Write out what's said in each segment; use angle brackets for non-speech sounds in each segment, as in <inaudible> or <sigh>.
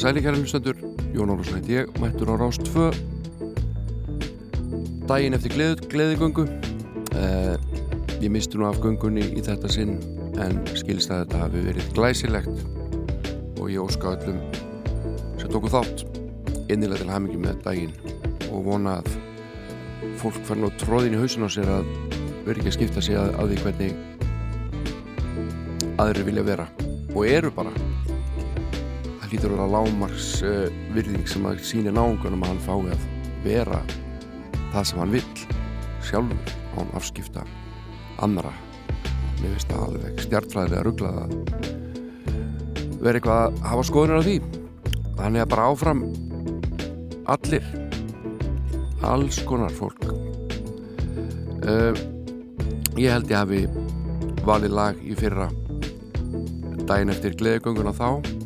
Komið sælikæra hlustendur, Jón Árlússon heit ég, mættur á Rást 2 Dægin eftir gleð, gleðigöngu. Eh, Ég misti nú af göngunni í þetta sinn en skilst að þetta hafi verið glæsilegt. Og ég óska öllum sem tóku þátt innilega til hamingi með dægin og vona að fólk fær nú tróðin í hausin á sér að verið ekki að skipta sig að, að því hvernig aðri vilja vera. Og eru bara það lítur að vera lámarks uh, virðing sem að sína náungunum að hann fái að vera það sem hann vill sjálfur án afskipta annara mér finnst það alveg stjartfræðilega rugglað að vera eitthvað að hafa skoðunar á því. Þannig að bara áfram allir alls konar fólk. Uh, ég held ég hafi valið lag í fyrra. Daginn eftir gleðigönguna þá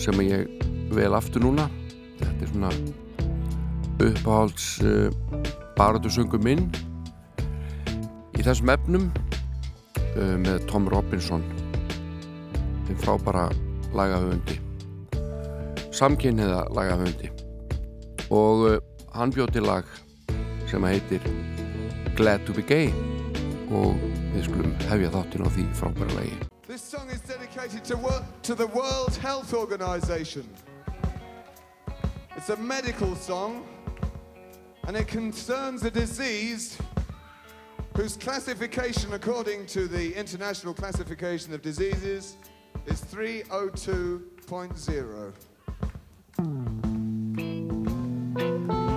sem ég vel aftur núna. Þetta er svona uppáhalds uh, barötusöngu minn í þessum efnum uh, með Tom Robinson þeim frábara lagahöfundi samkynniða lagahöfundi. Og uh, hann bjóð til lag sem heitir Glad to be gay. Og við skulum hefja þáttinn á því frábæra lagi dedicated to, wo- to the World Health Organization. It's a medical song and it concerns a disease whose classification, according to the International Classification of Diseases, is 302.0.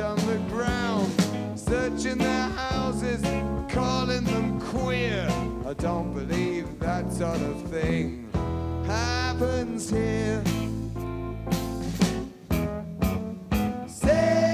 on the ground, searching their houses, calling them queer. I don't believe that sort of thing happens here. Sing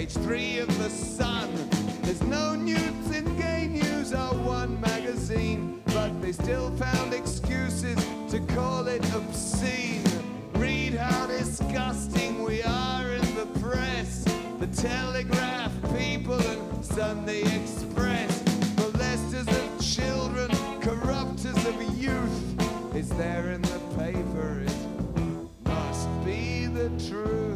page three of the Sun. There's no nudes in gay news or one magazine, but they still found excuses to call it obscene. Read how disgusting we are in the press, the Telegraph, People, and Sunday Express. Molesters of children, corrupters of youth. It's there in the paper, it must be the truth.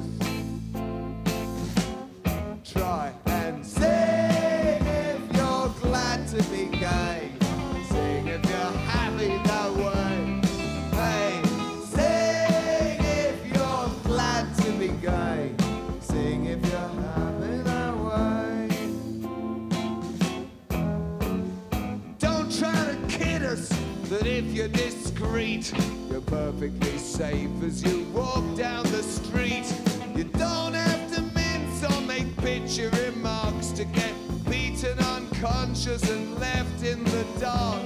Perfectly safe as you walk down the street. You don't have to mince or make picture remarks to get beaten unconscious and left in the dark.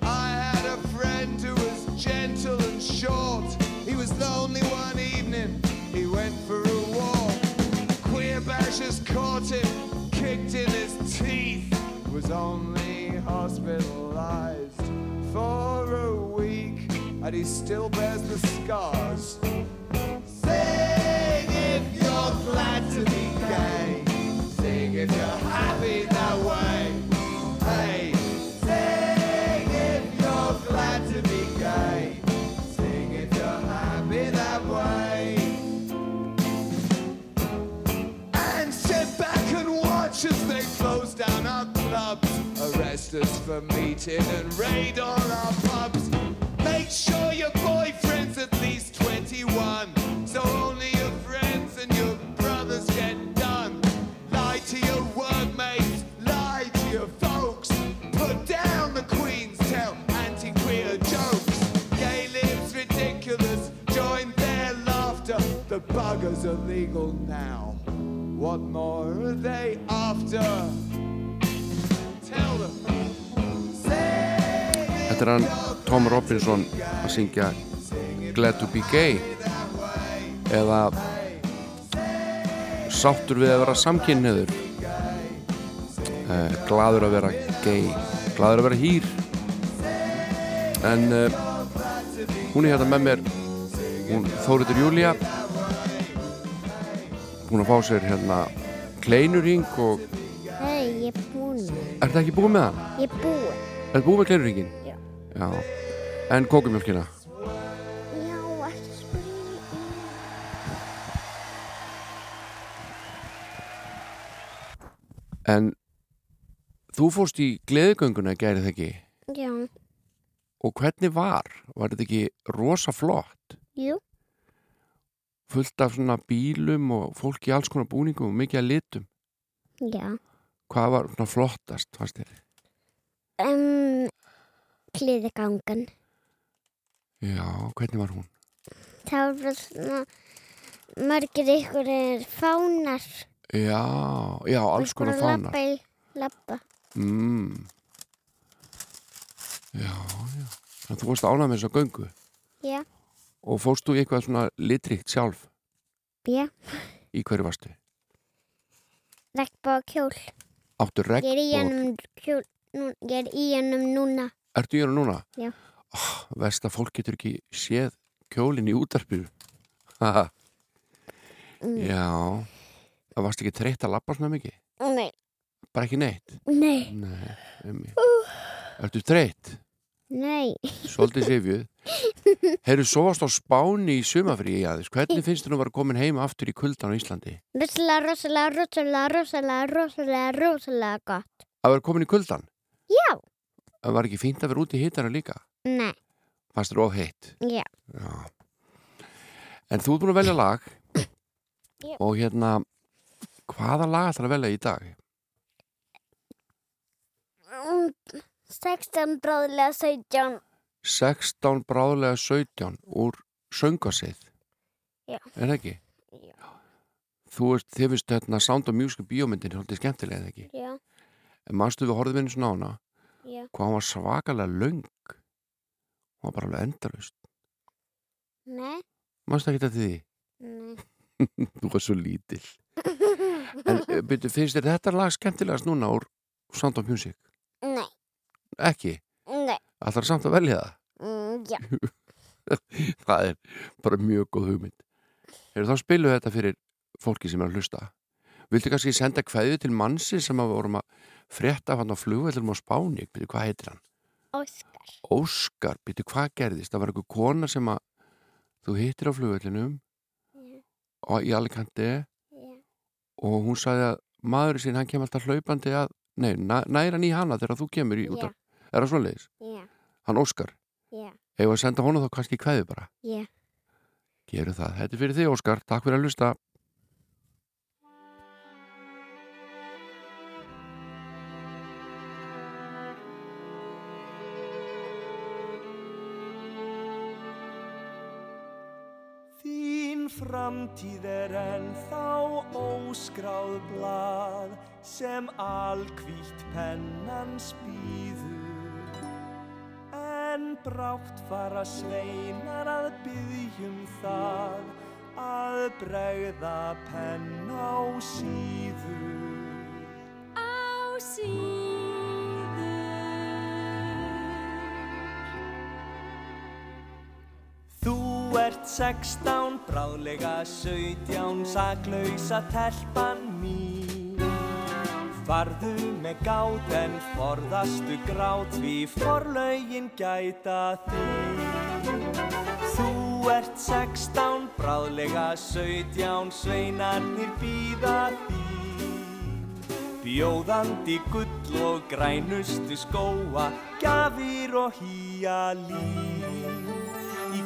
I had a friend who was gentle and short. He was lonely one evening, he went for a walk. Queer bashers caught him, kicked in his teeth. Was only hospitalized for a week, and he still bears the scars. Sing if you're glad to be gay. Sing if you're happy that way. Hey, sing if you're glad to be gay. Sing if you're happy that way. And sit back and watch as they close down our clubs. Arrest us for meeting and raid all our pubs. Make sure your boyfriend's at least 21. So only your friends and your brothers get done. Lie to your workmates, lie to your folks. Put down the Queen's tell anti-queer jokes. Gay lives ridiculous, join their laughter. The buggers are legal now. What more are they after? Þetta er hann Tom Robinson að syngja Glad to be gay eða sáttur við að vera samkynniður eh, gladur að vera gay gladur að vera hýr en eh, hún er hérna með mér hún Þóriður Júlia hún að fá sér hérna kleinuring og Nei, ég er búin er þetta ekki búið með hann? Ég er búin. Er þetta búið með kleinuringin? Já. En kókumjölkina? Já, ekki spyrja. En þú fórst í gleðigönguna gærið ekki Já, og hvernig var? Var þetta ekki rosa flott? jú, Fullt af svona bílum og fólk í alls konar búningum og mikið að litum. já. Hvað var svona flottast, fannst þér? Um, Kliðigangan. Já, hvernig var hún? Það var svona margir ykkur er fánar. Já, já, alls konar fánar. Lappa í lappa. Mm. Já, já. Þannig að þú fórst ánað með þessa göngu Já, og fórst þú eitthvað svona litrikt sjálf já. í hverju varstu? Regnbá kjól. Áttu regn Ég í hennum kjól. Nú, ég er í hennum núna. Ertu í hana núna? Já. Oh, Vest að fólk getur ekki séð kjólinn í útarpinu. Haha, Mm. Já. Það varst ekki þreytt að labba svona mikið? Nei, Bara ekki neitt? nei, Nei, um Ertu þreytt? nei. Svolítið sifjuð. <laughs> Heyrðu, svo varst á Spáni í sumafríi aðeins. Hvernig finnst þú að vera komin heim aftur í kuldan á Íslandi? Rosalega, rosalega, rosalega, rosalega, rosalega gott. Að vera komin í kuldan? Já. Var ekki fínt að vera út í hittara líka? Nei, Fannst þér of heitt? já. Já. En þú ert búin að velja lag Já. og hérna hvaða lag ætlar að velja í dag? Mm, 16 bráðlega 17. 16 bráðlega 17 úr söngasið Já. Er það ekki? Já. Þú veist, þið finnst hérna Sound of Music bíómyndin svolítið skemmtilega eða ekki? Já, En manstu við horfðum einu svona á hana já. hvað hann var svakalega löng hún var bara alveg endalust Nei, Manstu ekki þetta því? nei. <laughs> Þú var svo lítill <laughs> En byrju, finnst þér þetta lag skemmtilegast núna úr Sound of Music? Nei, Ekki? nei. Ætlar samt að velja það? Mm, já, <laughs> það er bara mjög góð hugmynd Hefur þá spiluð þetta fyrir fólki sem er að hlusta Viltu kannski senda kveðju til mannsi sem að við vorum að frétta af hann á flugvellum á Spáni Byrju, hvað heitir hann? Óskar. Óskar, byrju, hvað gerðist? Það var einhver kona sem að þú hittir á flugvellinum Já, og í Alicante já, og hún sagði að maðurinn sín, hann kemur alltaf hlaupandi að nei, næ- nær hann í hana þegar þú kemur í út af, er það svoleiðis? já, Hann Óskar, já, hefur að senda honum þá kannski kveðju bara já. Geru það. Þetta er fyrir þig, Óskar. Takk fyrir að hlusta. Framtíð er enn þá óskráð blað sem alkvítt pennan spýður. En brátt fara sveinar að byggjum það að bregða penn á síður. Á síður ert sextán, bráðlega sautján, saklausa telpan mín. Farðu með gát en forðastu grát því forlaugin gæta þín. Þú ert sextán, bráðlega sautján, sveinarnir býða þín. Bjóðandi gull og grænustu skóa, gafir og hýja lín.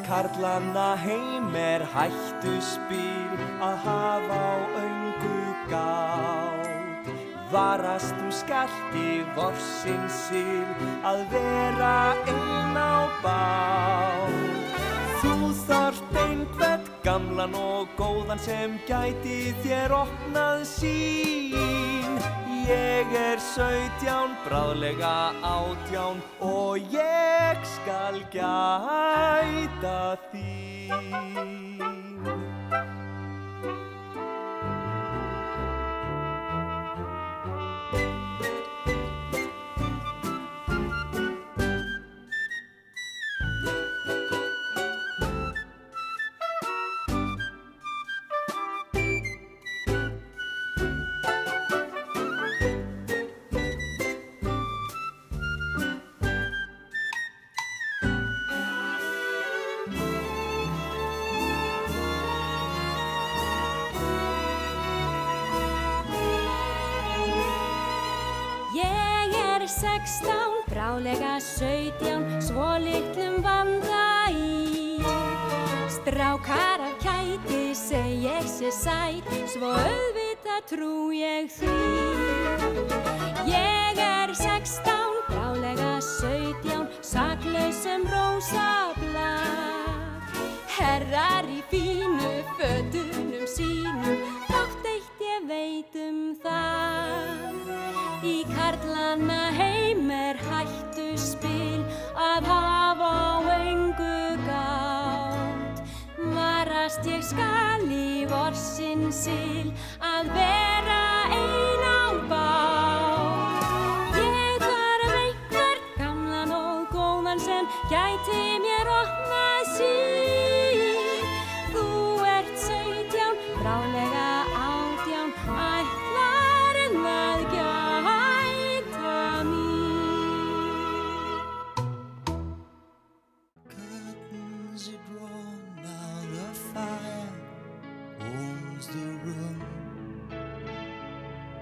Karlana heim er hættu spil að hafa á öngu gátt. Varast þú skarti vorsinn sil að vera einn á bát. Þú þarft einhvern gamlan og góðan sem gæti þér opnað sín. Ég er sautján, bráðlega átján og ég skal gæta þín. Sextán, brálega sautján, svo litlum vanda í. Strákar af kæti seg ég sé sæt, svo auðvita trú ég því. Ég er sextán, brálega sautján, saklausum rósa blad. Herrar í fínu eitt ég veit um það. Í karlana heim er hættu spil að hafa á engu gátt. Varast ég skal í vorsin sil að vera ein á bát. Ég þarf einhvern gamlan og góðan sem gæti mér opnað sín.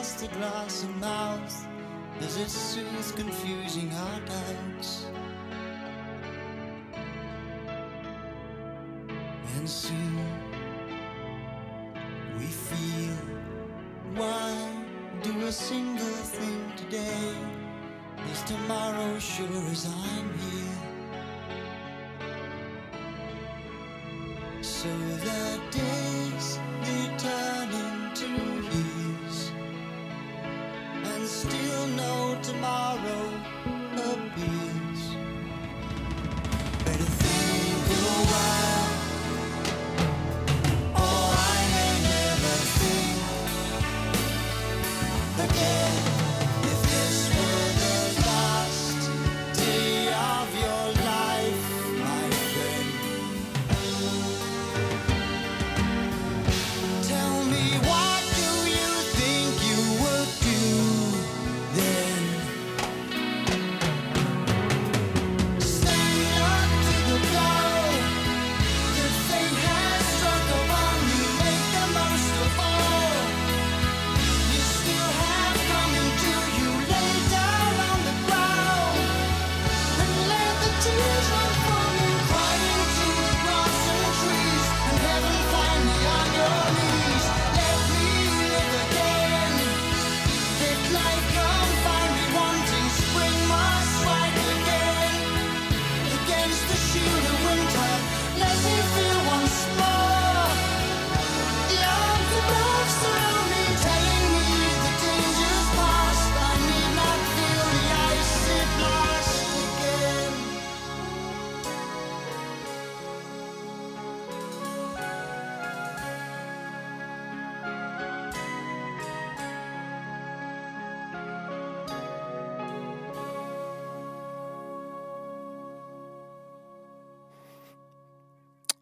glass to glass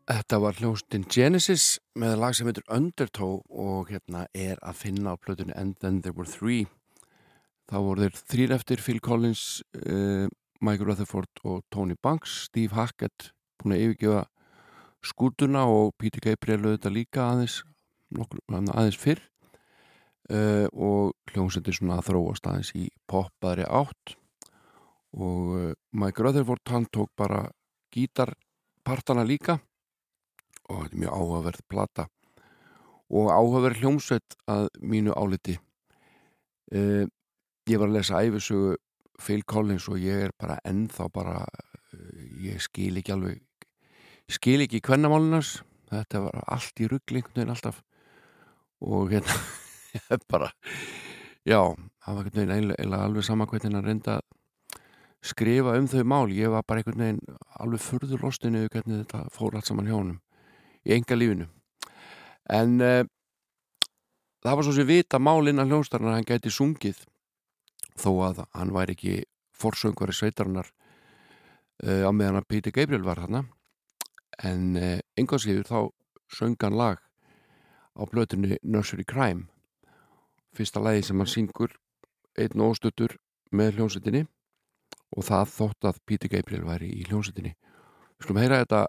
Þetta var hljóstin Genesis með lag sem heitir Undertow og hérna er að finna á plötunni And Then There Were Three. Þá voru þeir þrýr eftir Phil Collins, uh, Mike Rutherford og Tony Banks. Steve Hackett búin að yfirgefa skútuna og Peter Gabriel auðvitað líka aðeins, nokkur, aðeins fyrr uh, og hljómsendir svona að þróast aðeins í poppaðri átt og uh, Mike Rutherford hann tók bara gítarpartana líka og þetta er mjög áhugaverð plata. Og áhugaverð hljómsveit að mínu áliti. Uh, ég var að lesa æfisögu Phil Collins og ég er bara ennþá bara uh, ég skil ekki alveg skil ekki kvennamálinas þetta var allt í rugglingun alltaf. Og hérna <laughs> bara já, það var einhvern veginn eiginlega alveg sama hvernig hann reynda skrifa um þau mál. Ég var bara einhvern veginn alveg furður lostinu hvernig þetta fór allt saman hjá honum í enga lífinu en uh, það var svo sem vita málinn að hljónstarnar hann gæti sungið þó að hann væri ekki forsöngvari sveitarinnar uh, á meðan að Peter Gabriel var þarna. En uh, einhversiður þá söng hann lag á blötunni Nursery Crime fyrsta lagi sem hann syngur einn óstuttur með hljónsettinni og það þótt að Peter Gabriel væri í hljónsettinni við skulum heyra þetta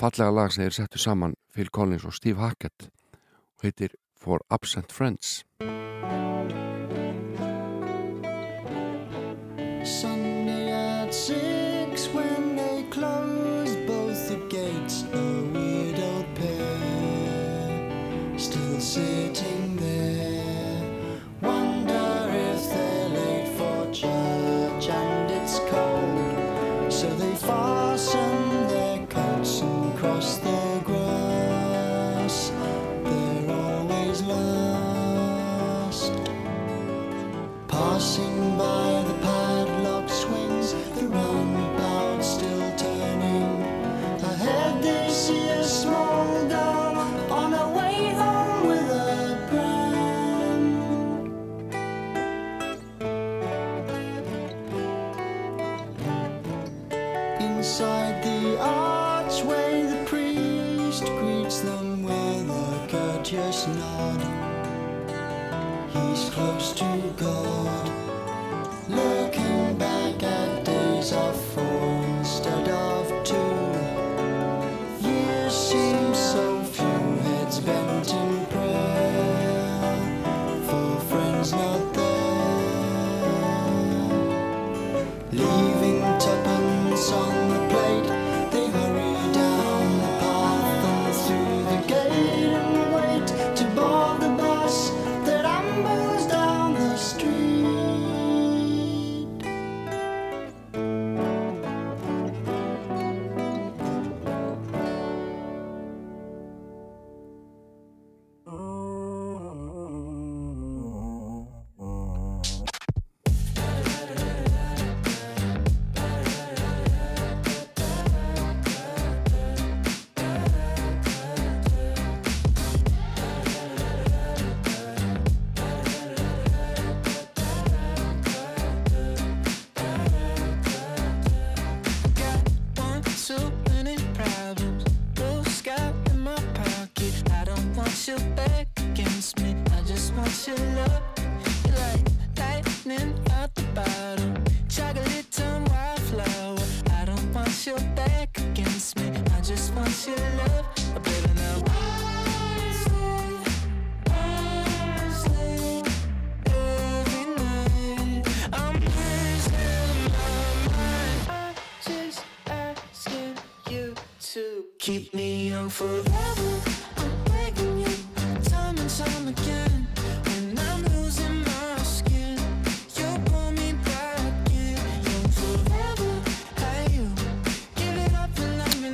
fallega lag sem þeir settu saman Phil Collins og Steve Hackett og heitir For Absent Friends. Sunday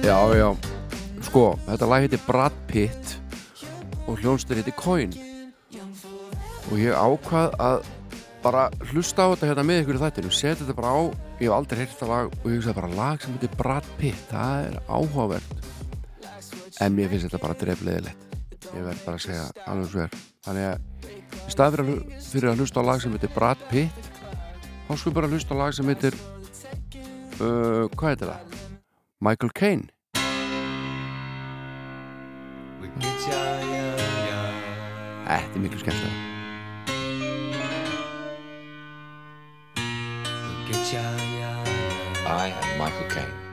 Já, já, sko, þetta lag heitir Brad Pitt og hljónstur heitir Coin. Og ég ákvað að bara hlusta á þetta hérna með ykkur í þættinu, setja þetta bara á, ég hef aldrei heyrt það lag og ég hugsaði bara lag sem heitir Brad Pitt, það er áhugaverð en mér finnst þetta bara drefleðilegt ég verð bara að segja alveg sver þannig að í stað fyrir að hlusta á lag sem heitir Brad Pitt þá sko bara að hlusta á lag sem heitir uh, hvað heitir það? Michael Caine. Þetta er miklu skemmtilega I am Michael Caine.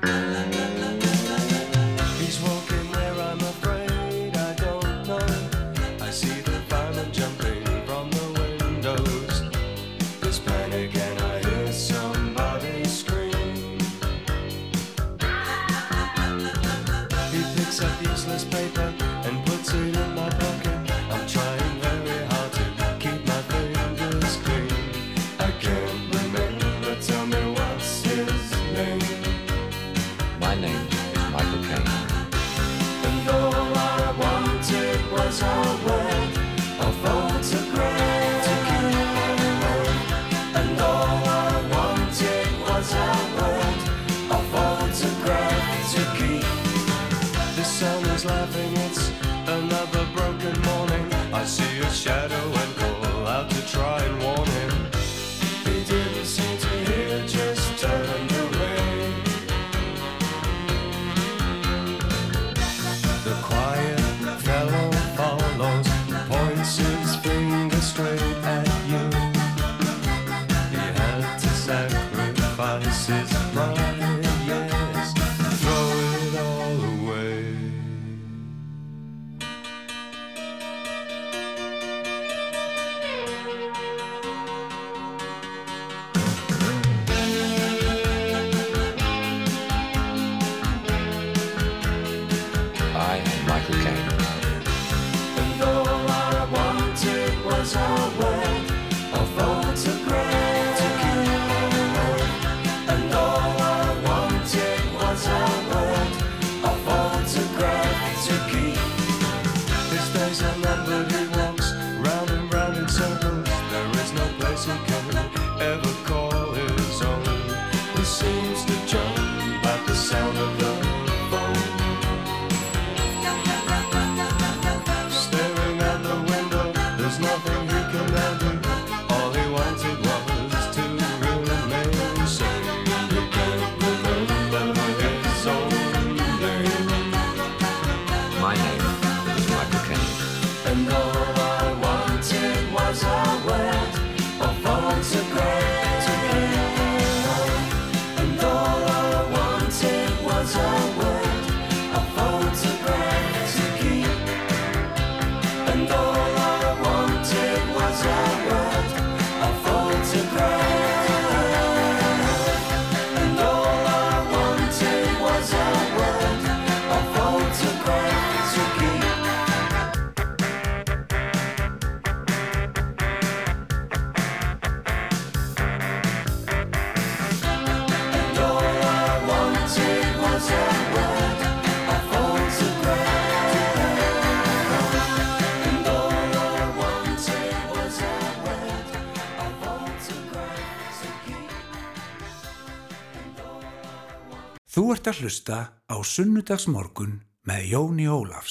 ert að hlusta á Sunnudagsmorgun með Jóni Ólaf.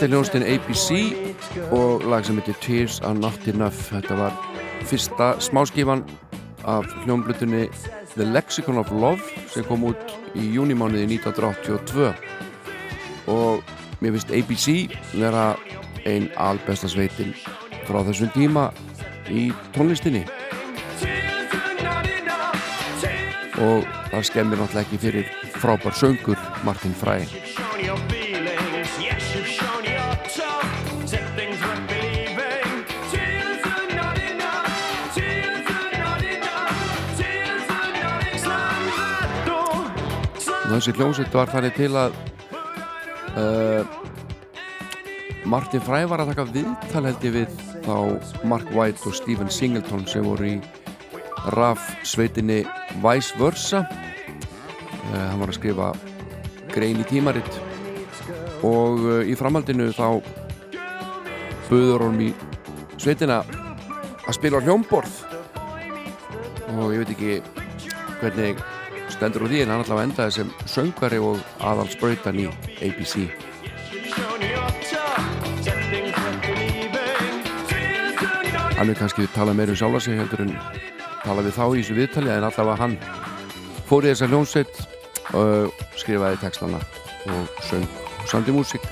Þetta er hljónstinn ABC og lag sem heitir Tears Are Not Enough. Þetta var fyrsta smáskifan af hljónblutunni The Lexicon of Love sem kom út í júnimániði 1982 og mér finnst ABC vera ein albesta sveitin frá þessum tíma í tónlistinni. Og það skemmir náttúrulega ekki fyrir frábær söngur Martin Frey og þessi hljómsveit var þannig til að uh, Martin Frey var að taka viðtal held ég við þá Mark White og Stephen Singleton sem voru í RAF sveitinni Vice Versa. Uh, hann var að skrifa grein í tímaritt og uh, í framhaldinu þá buður honum í sveitina að spila hljómborð. Og ég veit ekki hvernig stendur á því en hann allavega endaði sem söngvari og aðalsbrautan í ABC hann er kannski talað meira um sjálfa sig heldur en talað við þá í þessu viðtali en allavega hann fór í þessa hljónsveit og skrifaði textana og söng og samdi músík.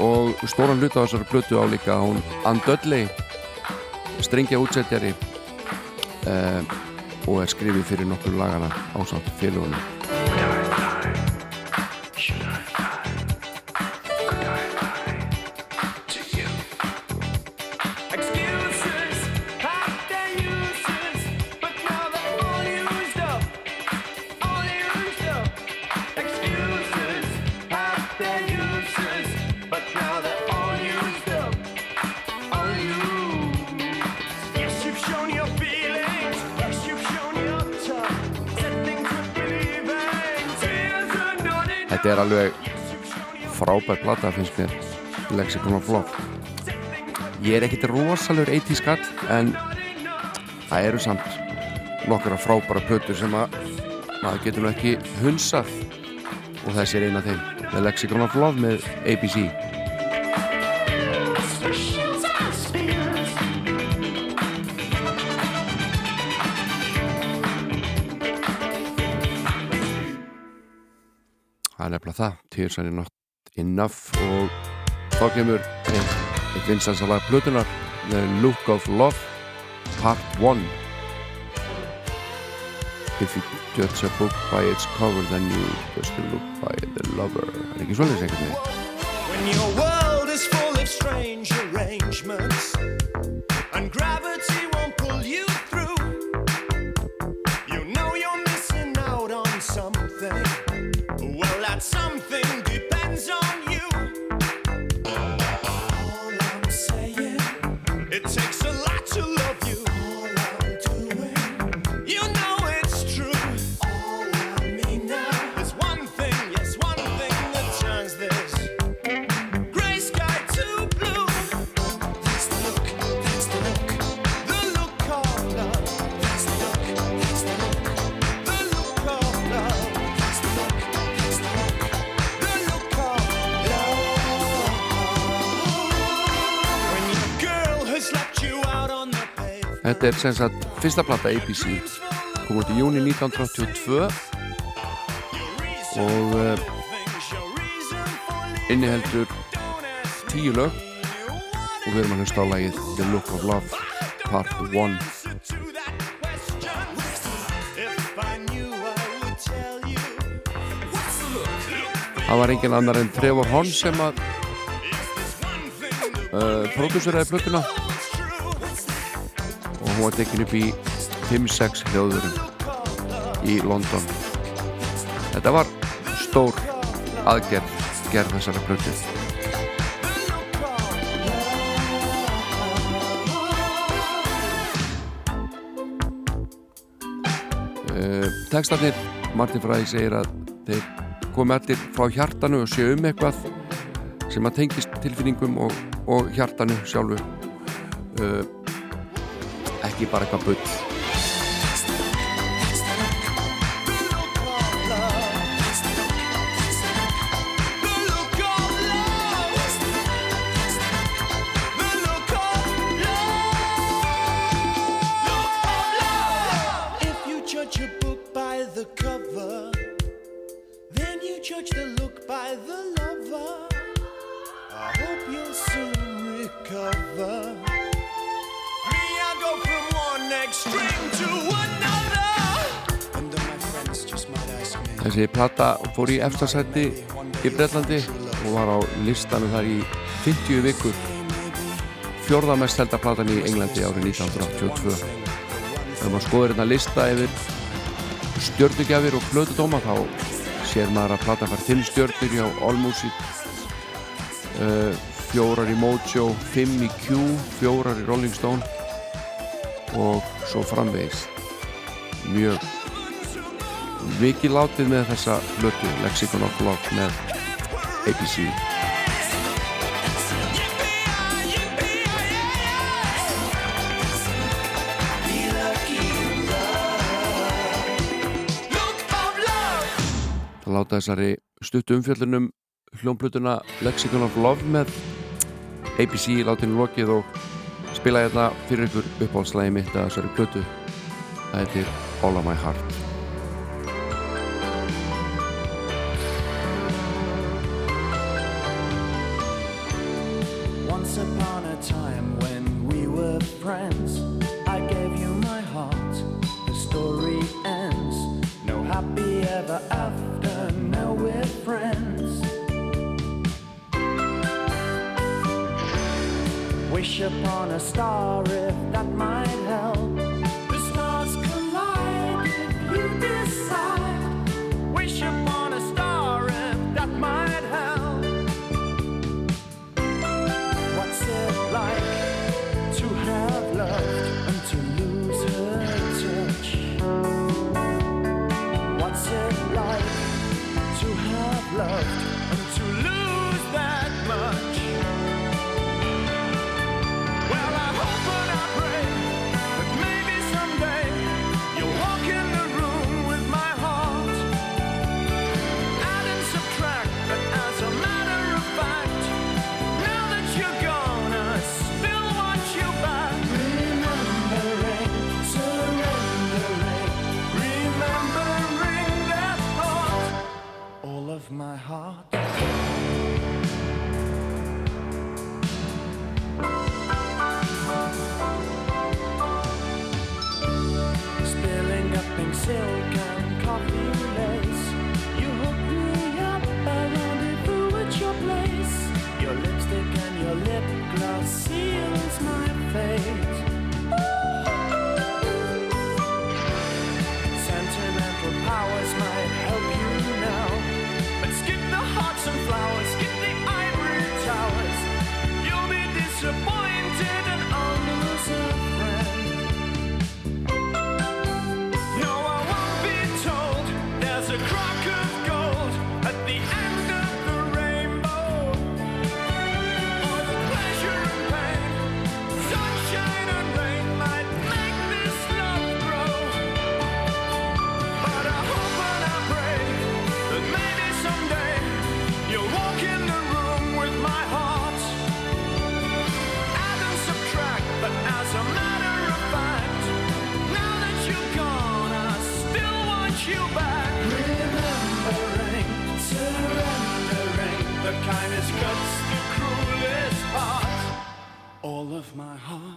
Og stóran hluta á þessari blötu á líka hún Ann Dudley strengja útsettjari uh, og er skrifið fyrir nokkur lagana á samt félagunum alveg frábær plata finnst mér. Lexicon of Love Ég er ekkit rosalur 80 skall en það eru samt nokkura frábæra plötur sem að maður getur nú ekki hunsað. Og þessi er eina af þeim. The Lexicon of Love með ABC Það er nefnilega það. Tears are not enough og þá kemur eitt vinsansalag plötunar The Look of Love Part 1 If you judge a book by its cover then you just look by the lover. Er ekki svolítið segjum við? When your world is full of strange arrangements Þetta er sem sagt fyrsta plata ABC kom út í júni 1982 og uh, inniheldur tíu lög. Og við erum að hlusta á lagið The Look of Love Part 1 Það var engin annar en Trevor Horn sem að uh, prodúseraði plötuna hún var tekin upp í 5-6 hljóðurum í London. Þetta var stór aðgerð gerð þessara plötu. Uh, Tekstarnir Martin Fræði segir að þeir komi allir frá hjartanu og séu um eitthvað sem að tengist tilfinningum og, og hjartanu sjálfu. Uh, ekki bara eitthvað þessi platta fór í eftarsætti í Breitlandi og var á listanum þar í 50 vikur. Fjörðamest held að platan í Englandi árið 1982 þegar maður skoður hérna lista yfir stjörnugjafir og flötudóma þá sér maður að platan far til stjörnur hjá Allmusic uh, fjórar í Mojo, fimm í Q fjórar í Rolling Stone og svo framvegis. Mjög mikið látið með þessa flötu Lexicon of Love með ABC láta þessari stuttu umfjöldunum hljómblutuna Lexicon of Love með ABC látin lokið og spila ég þetta fyrir ykkur uppáhaldslægi mitt að þessari plötu. Það heitir All of my heart. sorry. all of my heart.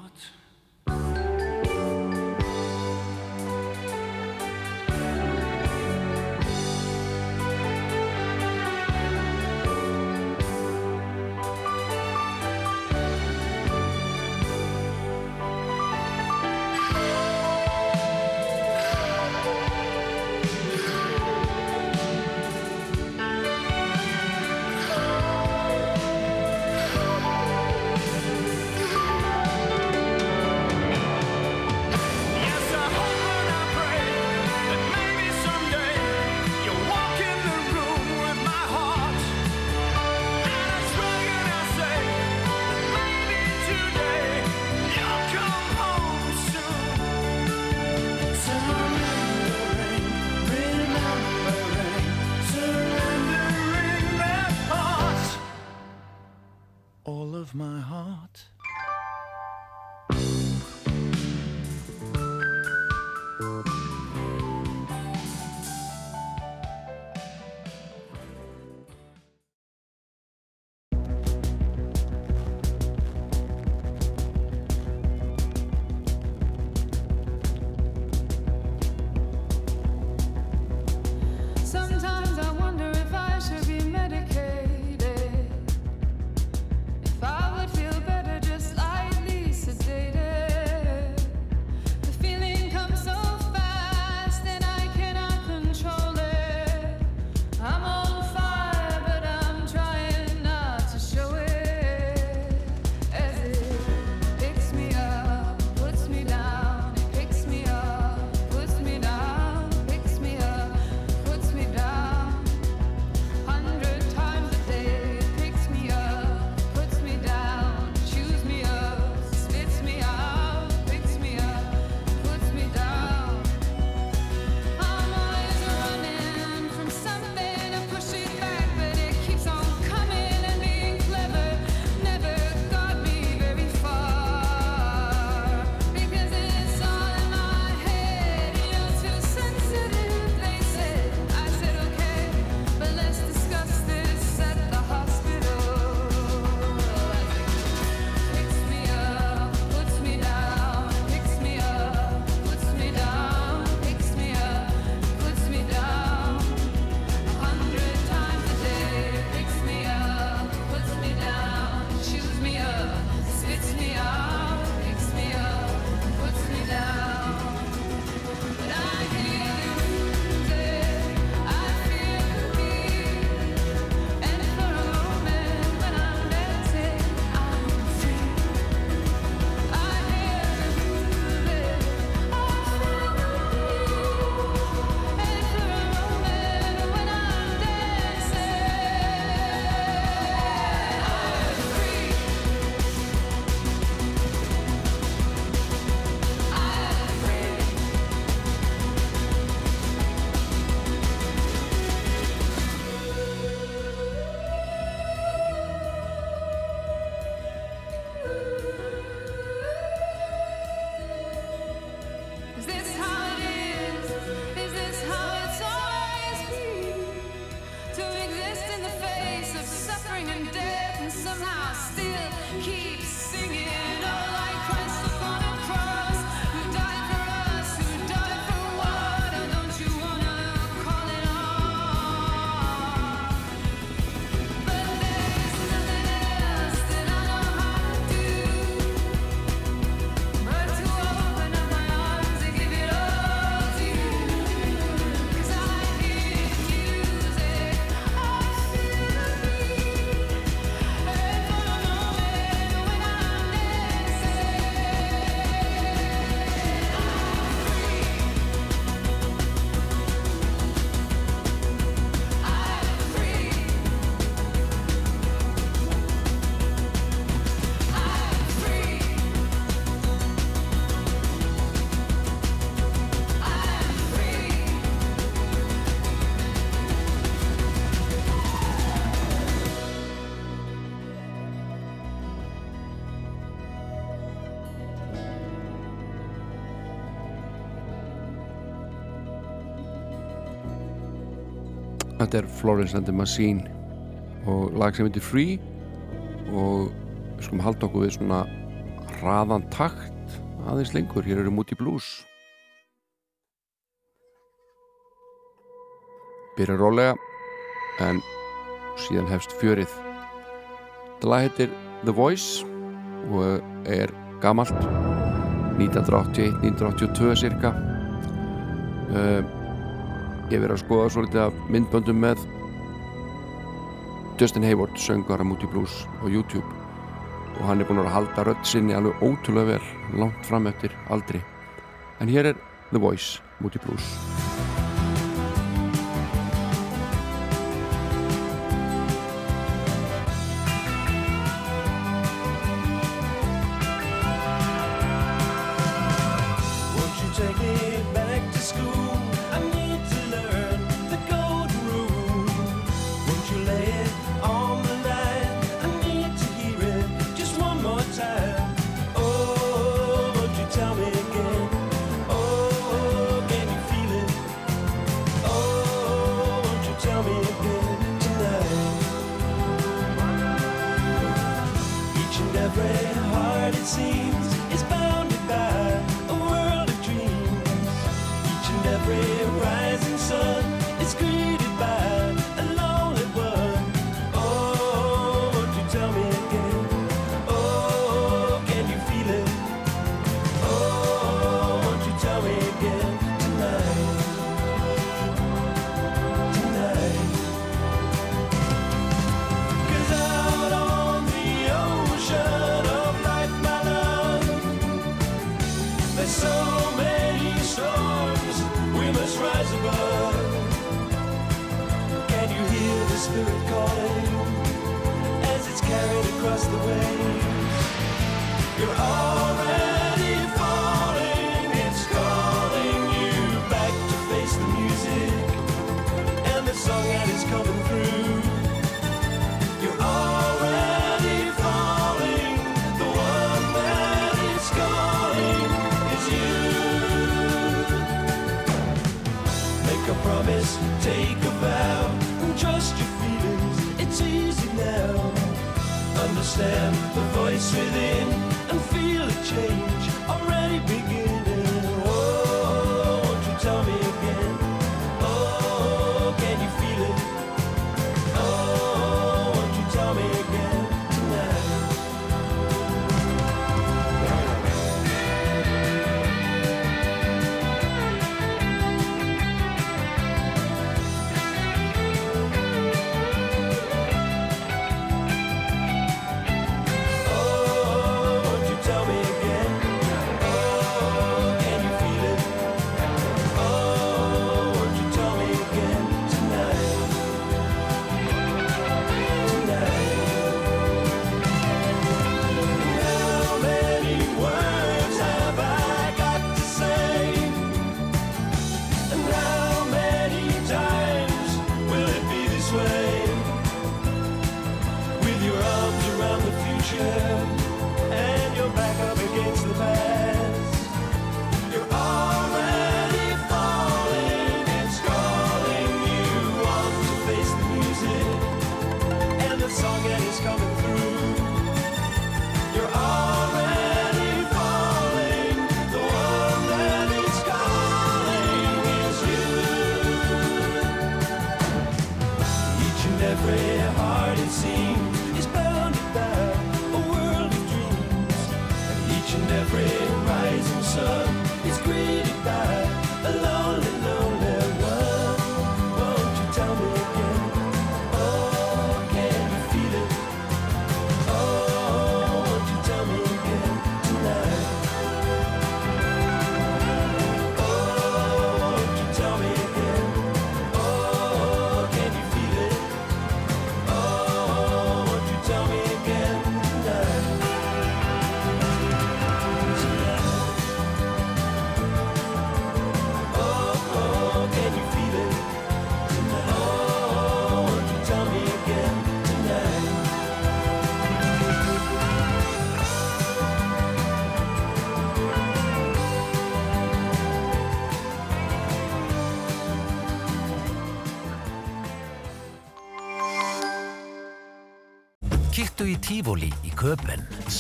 þetta er Florence and the Machine og lag sem heitir Free og við skulum halda okkur við svona hraðan takt aðeins lengur, hér eru múti blues. Byrja rólega en síðan hefst fjörið. Þetta lag heitir The Voice og er gamalt 1981-1982 cirka. Og Ég hef verið að skoða svo litið af myndböndum með Justin Hayward, söngara múti blues á YouTube og hann er búin að halda rött sinni alveg ótrúlega vel langt fram eftir aldri. En hér er The Voice múti blues. So many storms we must rise above. Can you hear the spirit calling as it's carried across the waves? You're all understand the voice within and feel a change already beginning.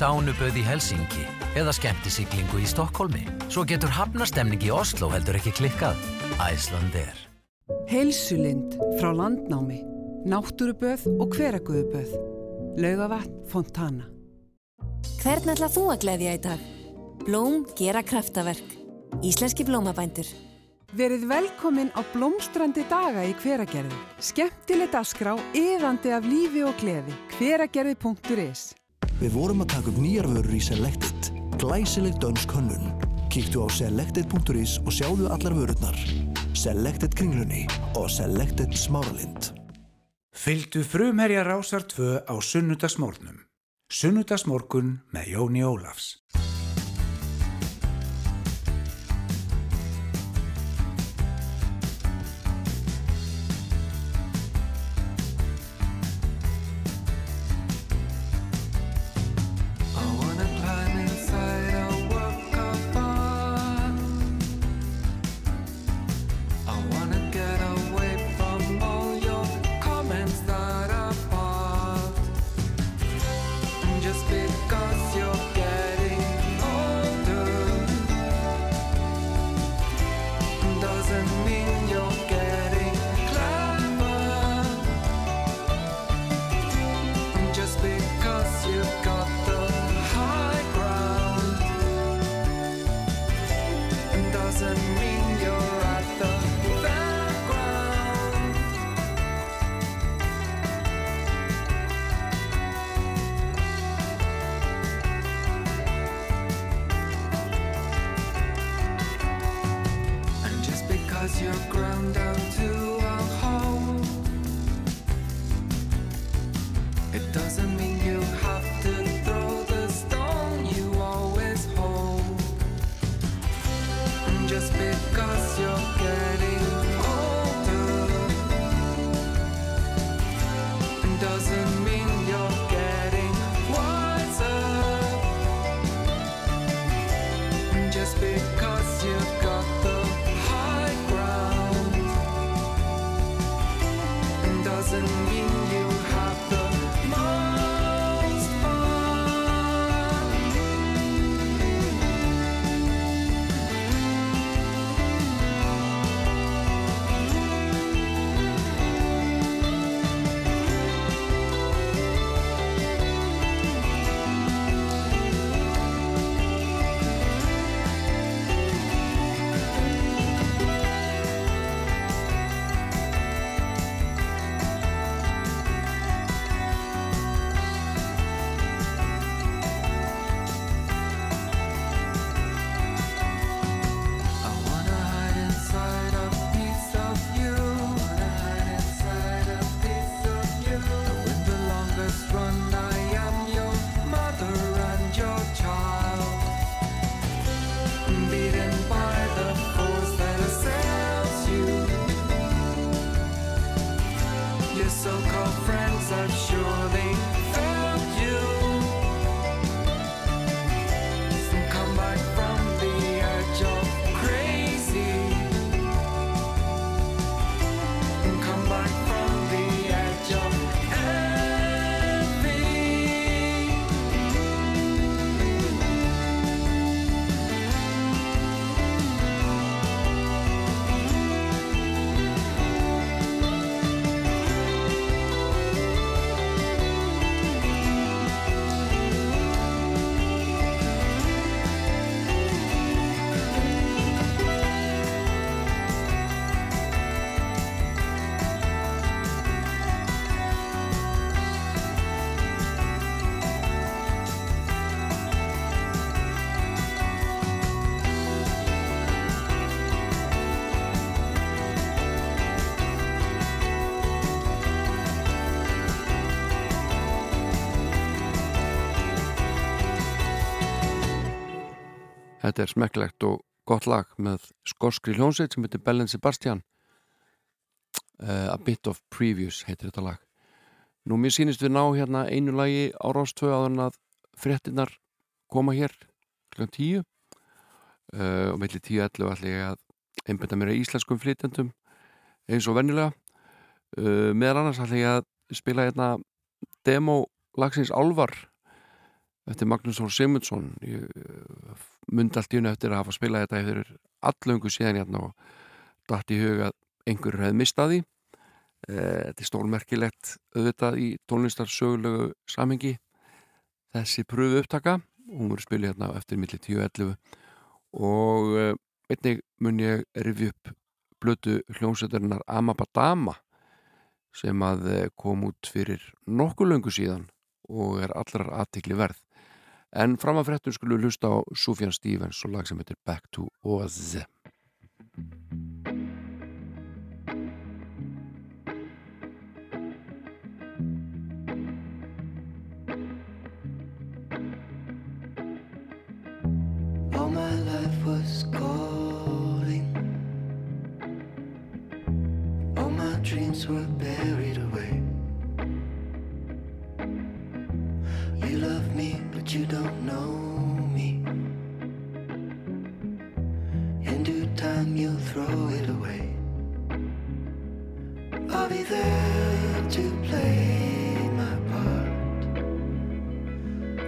sánuböð í Helsingi eða skemmtisiklingu í Stokkólmi. Svo getur hafnastemning í Oslo heldur ekki klikkað. Æsland er. Heilsulind frá landnámi. Náttúruböð og hveragöðuböð. Laugavatn, Fontana. Hvern ætlað þú að gleyðja í dag? Blóm gera kraftaverk. Íslenski blómabændur. Verið velkomin á blómstrandi daga í hveragerði. Skemmtilegt að skrá eðandi af lífi og gleði. hveragerði.is Við vorum að taka upp nýjar vörur í Selected, glæsileg dönsk hönnun. Kíktu á selected.is og sjáðu allar vörurnar. Selected kringlunni og Selected smáralind. Fylgdu frumherja rásar 2 á Sunnudagsmórnum. Sunnudagsmórkun með Jóni Ólafs. friends, I'm sure they Þetta er smekklegt og gott lag með skorskri hljónsveit sem heitir Bellen Sebastian. Uh, A Bit of Previews heitir þetta lag. Nú mér sýnist við ná hérna einu lagi á Rástvö áður en að fréttinnar koma hér kl. 10 uh, og melli 10.11 ætla ég að einbetta mér að íslenskum flytjandum eins og venjulega. Uh, meðan annars ætla ég að spila hérna demo lagsins Álvar eftir Magnús Þór Simundsson ég mundi allt í unna eftir að hafa spilað þetta eftir allöngu síðan hérna og dætt í huga einhverjur hefði mistað því. Eh, þetta er stórmerkilegt auðvitað í tónlistarsögulegu samhengi. Þessi pröfu upptaka hún voru spilið hérna eftir milli 10.11 og uh, einnig mun ég rifi upp blötu hljómsveitarinnar Amabadama sem að eh, kom út fyrir nokkuð löngu síðan og er allrar aðtikli verð en fram að fréttum skulum hlusta á Sufjan Stevens og lag sem heitir Back to Oz All my life was calling. All my dreams were buried away. You don't know me. In due time, you'll throw it away. I'll be there to play my part.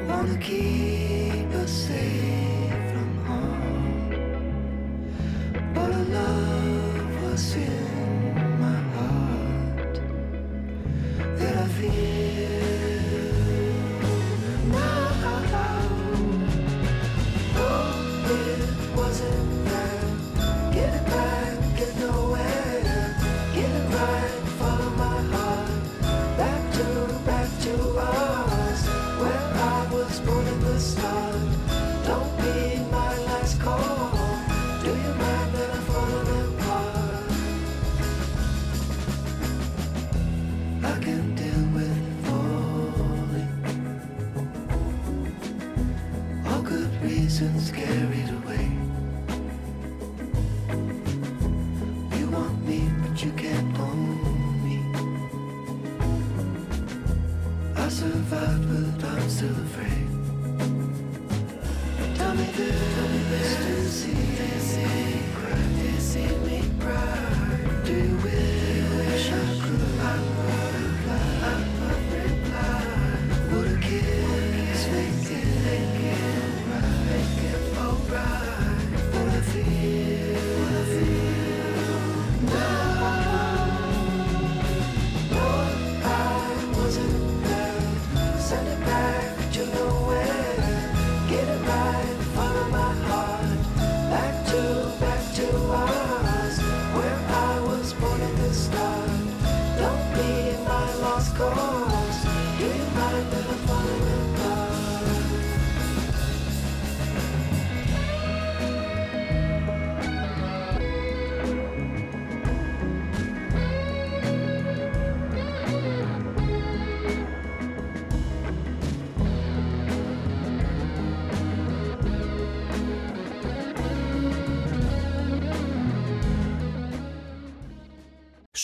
Wanna keep us safe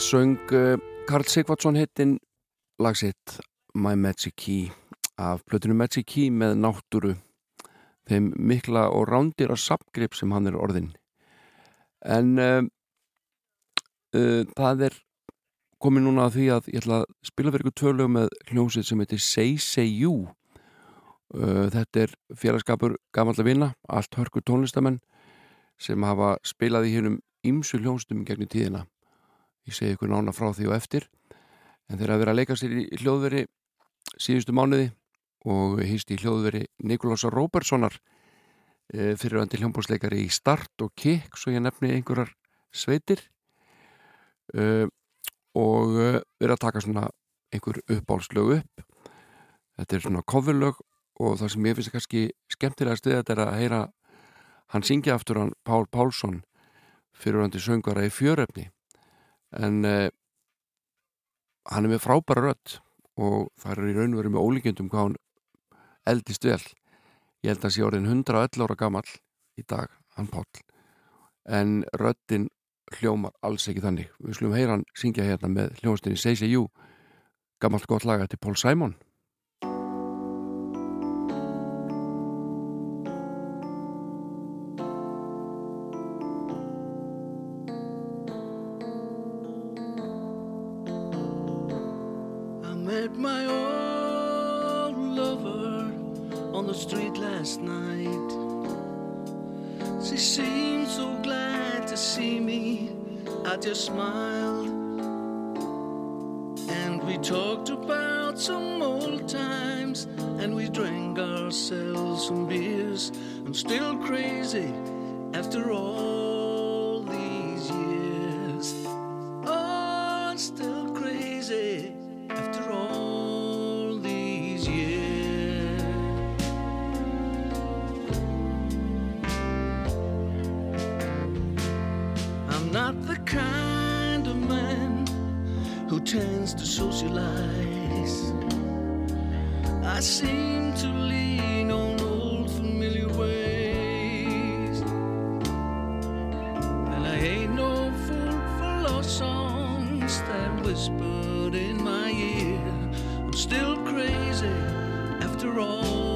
Söng uh, Karl Sigvardsson hittin lagsitt My Magic Key af plötunum Magic Key með náttúru. Þeim mikla og rándir að sapgrip sem hann er orðin en uh, uh, það er komið núna að því að ég ætla að spila fyrir ykkur tvölu með hljómsið sem heitir Say Say You. Uh, þetta er félagskapur gamalla vina, allt hörku tónlistamenn sem hafa spilað í hérnum ýmsu hljómsdum gegnum tíðina ég segi ykkur nána frá því og eftir. En þeir að vera að leika sér í hljóðveri síðustu mánuði og hýst í hljóðveri Nikolásar Róberssonar e, fyrirvændi hljómbósleikari í Start og Kik svo ég nefni einhverjar sveitir e, og e, vera að taka svona einhver uppbálslög upp. Þetta er svona coverlög og það sem ég finnst kannski skemmtilega stuðið þetta er að heyra hann syngja aftur hann Pál Pálsson fyrirvændi söngara í fjöröfni en uh, hann er með frábæra rödd og það er í raun og veru með ólíkjöndum hvað hann eldist vel. Ég held að sé orðin 111 ára gamall í dag, hann Páll. En röddin hljómar alls ekki þannig. Við slum heyra hann syngja hérna með hljómastinni Say You gammalt gott laga til Paul Simon crazy after all these years. Oh, I'm still crazy after all these years. I'm not the kind of man who tends to socialize. I seem to lean on old familiar ways. Whispered in my ear. I'm still crazy after all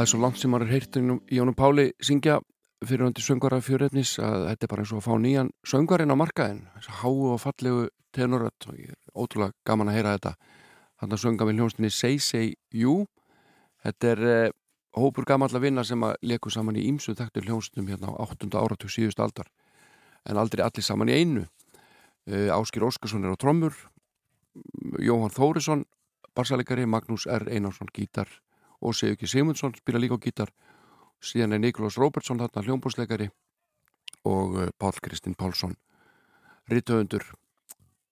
það er svo langt sem maður er heyrt í Jónum Páli syngja fyrir hundi söngvara fjöröfnis að þetta er bara eins og að fá nýjan söngvarinn á markaðin þess að háu og fallegu tenorödd og ég er ótrúlega gaman að heyra þetta. Þannig að sönga með hljónstinni Say Say You. Þetta er eh, hópur gamall að vinna sem að leku saman í ímsu þekktur hljónstum hérna á 8. áratug síðust aldar. En aldrei allir saman í einu. Eh, Áskir Óskarsson er á trommur Jóhann Þórisson barsalegari, Magnús R. Einarsson gítar og Sigurki Sigmundsson spila líka á gítar. Síðan er Nikolás Róbertsson þarna hljómbúsleikari og uh, Pál Kristinn Pálsson rittöfundur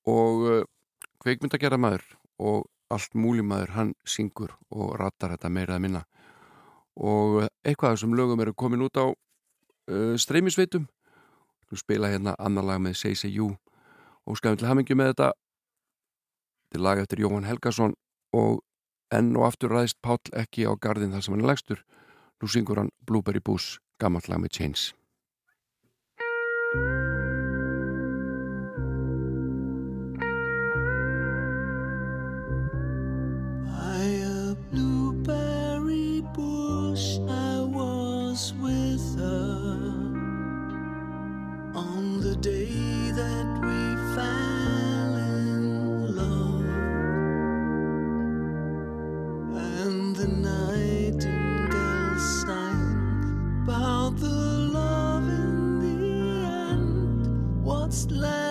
og uh, kveikmyndagerða maður og allt múli maður hann syngur og ratar þetta meira að minna. Og uh, eitthvað af þessum lögum eru komin út á uh, streymisveitum. Þú spila hérna annar lag með Say Say You og skafum til hamingju með þetta er lag eftir Jóhann Helgason og enn og aftur ræðist Pál ekki á gardin þar sem hann legstur nú syngur hann Blueberry Booze gammal lag með Chains last love.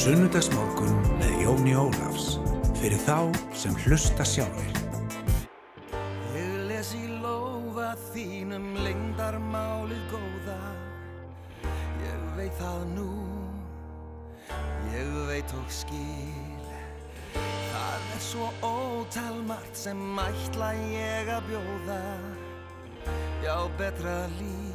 Sunnudagsmorgun með Jóni Ólafs. Fyrir þá sem hlusta sjálfur. Ég les í lófa þínum lengdarmálið góða. Og nú. Ég veit og skil. Það er svo ótalmart sem ætla ég að bjóða. Já, betra líf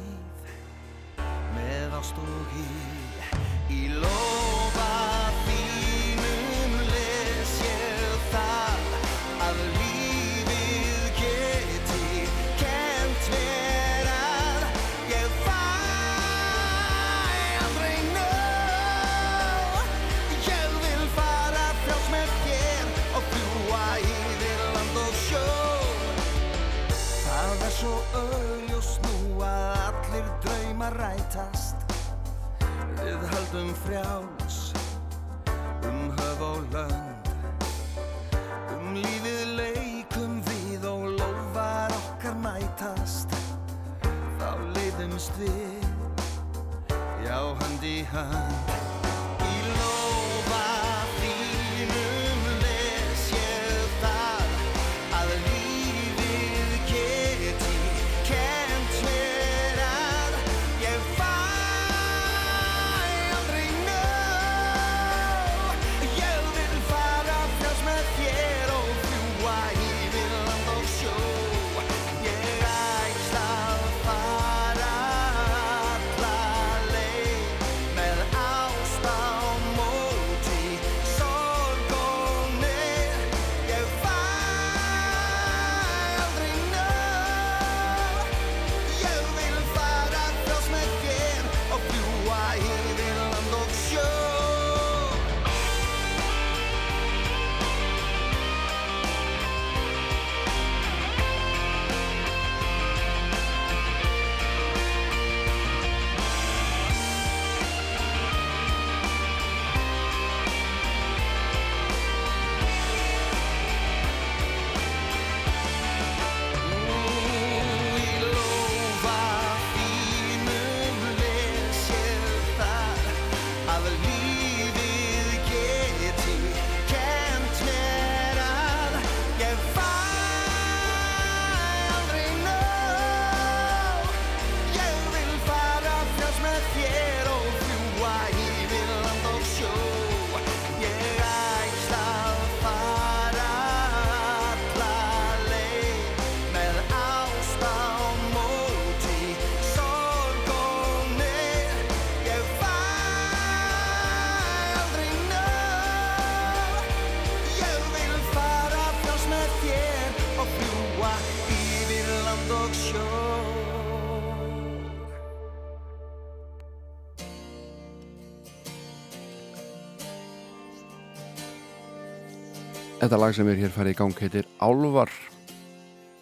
Þetta lag sem er hér farið í gang heitir Álvar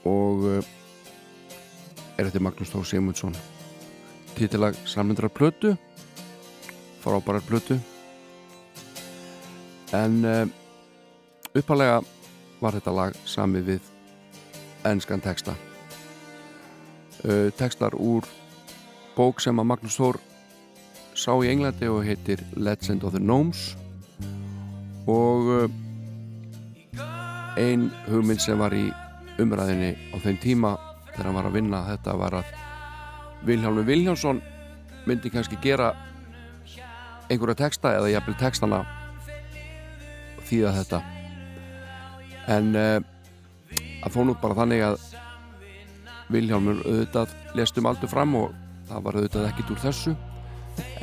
og uh, er eftir Magnús Þór Sigmundsson. Títilag samlindrar plötu frábærar plötu. En uh, uppalega var þetta lag samið við enskan texta. Uh, textar úr bók sem að Magnús Þór sá í Englandi og heitir Legend of the Gnomes. Og ein hugmynd sem var í umræðinni á þeim tíma þegar hann var að vinna þetta var að Vilhjálmur Vilhjálmsson myndi kannski gera einhverja texta eða jafnvel textana þýða þetta. En uh, að fóna út bara þannig að Vilhjálmur auðvitað lest um aldur fram og það var auðvitað ekkit úr þessu.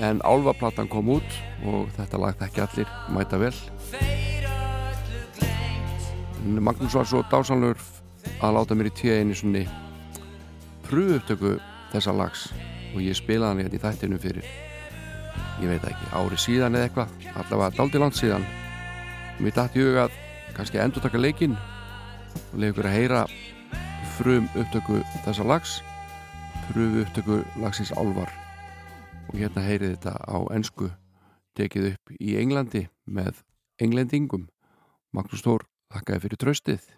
En Álfaplattan kom út og þetta lagt ekki allir mæta vel Magnús var svo dásanlur að láta mér í tíu einu svonni pröfu upptöku þessa lags og ég spilaði hann hérna í þættinu fyrir ég veit ekki, ári síðan eða eitthvað. Allavega daldi land síðan. Mér dætti hug að kannski endur taka leikinn og leiði ykkur að heyra frum upptöku þessa lags pröfu upptöku lagsins Álvar og hérna heyrið þetta á ensku tekið upp í Englandi með englendingum. Magnús Þór þakkaði fyrir tröstið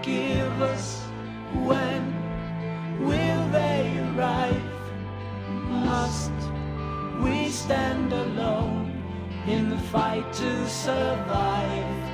forgive us? When will they arrive? Must we stand alone in the fight to survive?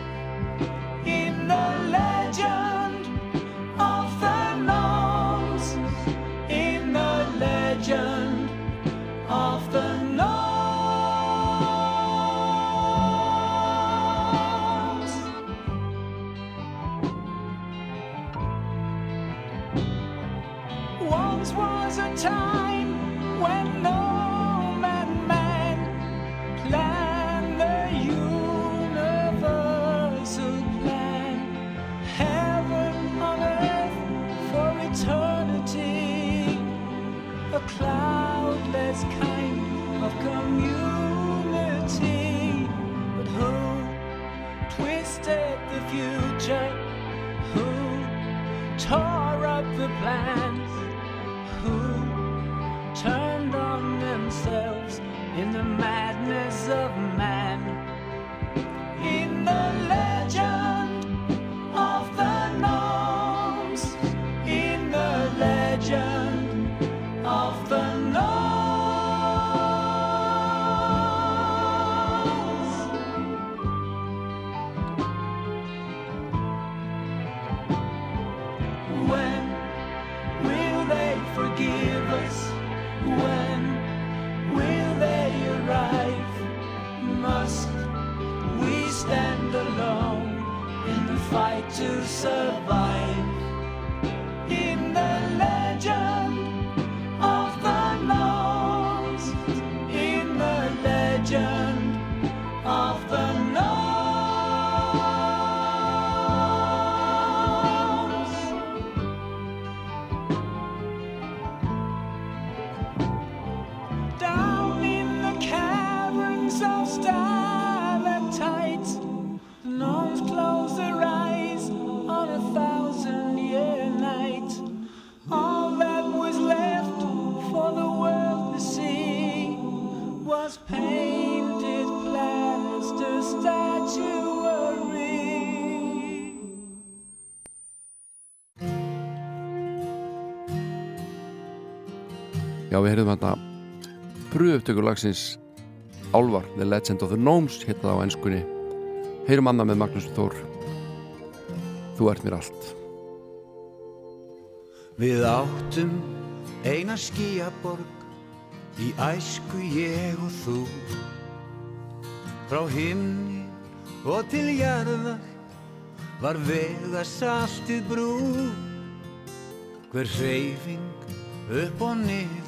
Future? Who tore up the plans? To survive? Pröftökur lagsins Álvar, The Legend of the Gnomes hitta það á ennskunni heyrum annað með Magnús Þór. Þú ert mér allt. Við áttum eina skíaborg í æsku ég og þú. Frá himni og til jarðar var vega saltið brú. Hver hreyfing upp og niður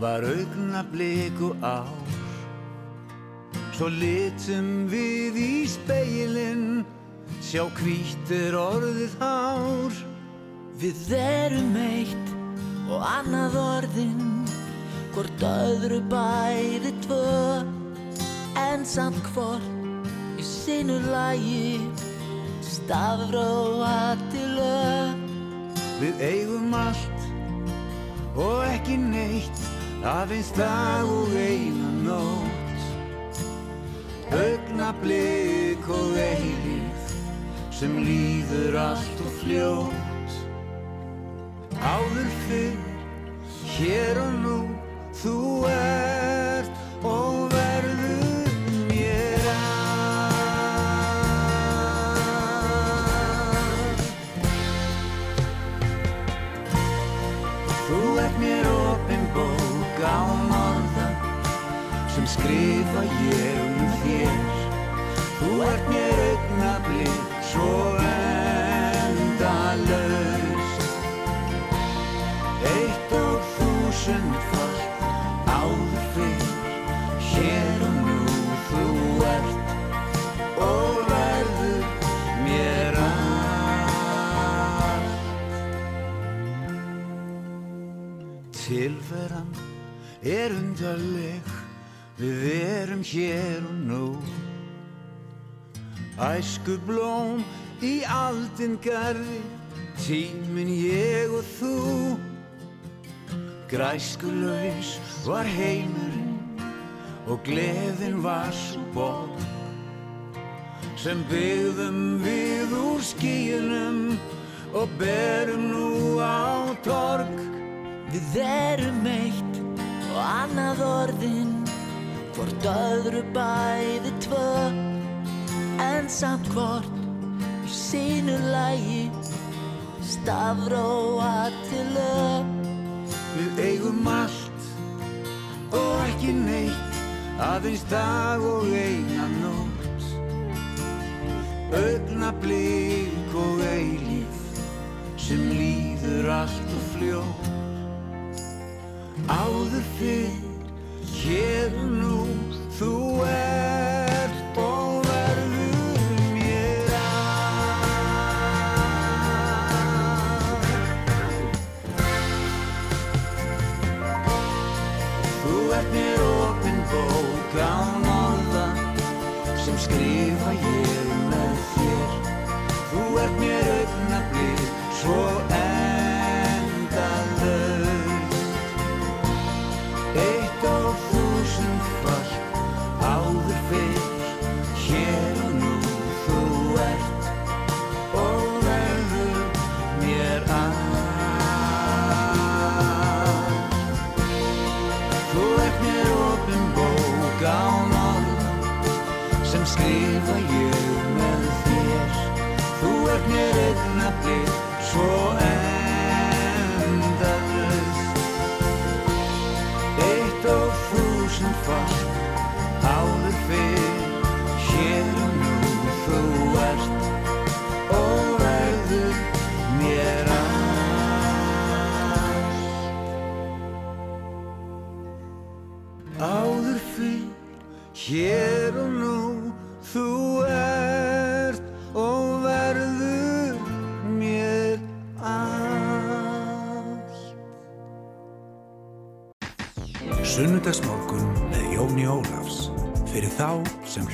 var augna bliku ár. Svo litum við í speilin sjá hvítir orðið hár. Við erum eitt og annað orðin Hvort öðru bæði tvö. En samt hvort í sinu lagi Stafróa til lög. Við eigum allt og ekki neitt aðeins dag og eina nótt. Augnablik og eilíð sem líður allt og fljótt. Áður fyrr, hér og nú, þú ert skrifa ég um þér. Þú ert mér augnablið svo endalaust Eitt og þúsund falt áður fyrr Hér og nú þú ert. Og verður mér allt. Tilveran er undarleg Við erum hér og nú. Æsku blóm í aldin garði Tímin ég og þú. Græskulaus var heimurinn Og gleðin var svo ból Sem byggðum við úr skíunum Og berum nú á torg. Við erum eitt og annað orðin Hvort öðru bæði tvö. En samt hvort í sínu lægi Stafróa til lög. Við eigum allt og ekki neitt Aðeins dag og eina nótt. Ögna blik og eilíf Sem líður allt og fljótt. Áður fyrr, hér og nú Þú ert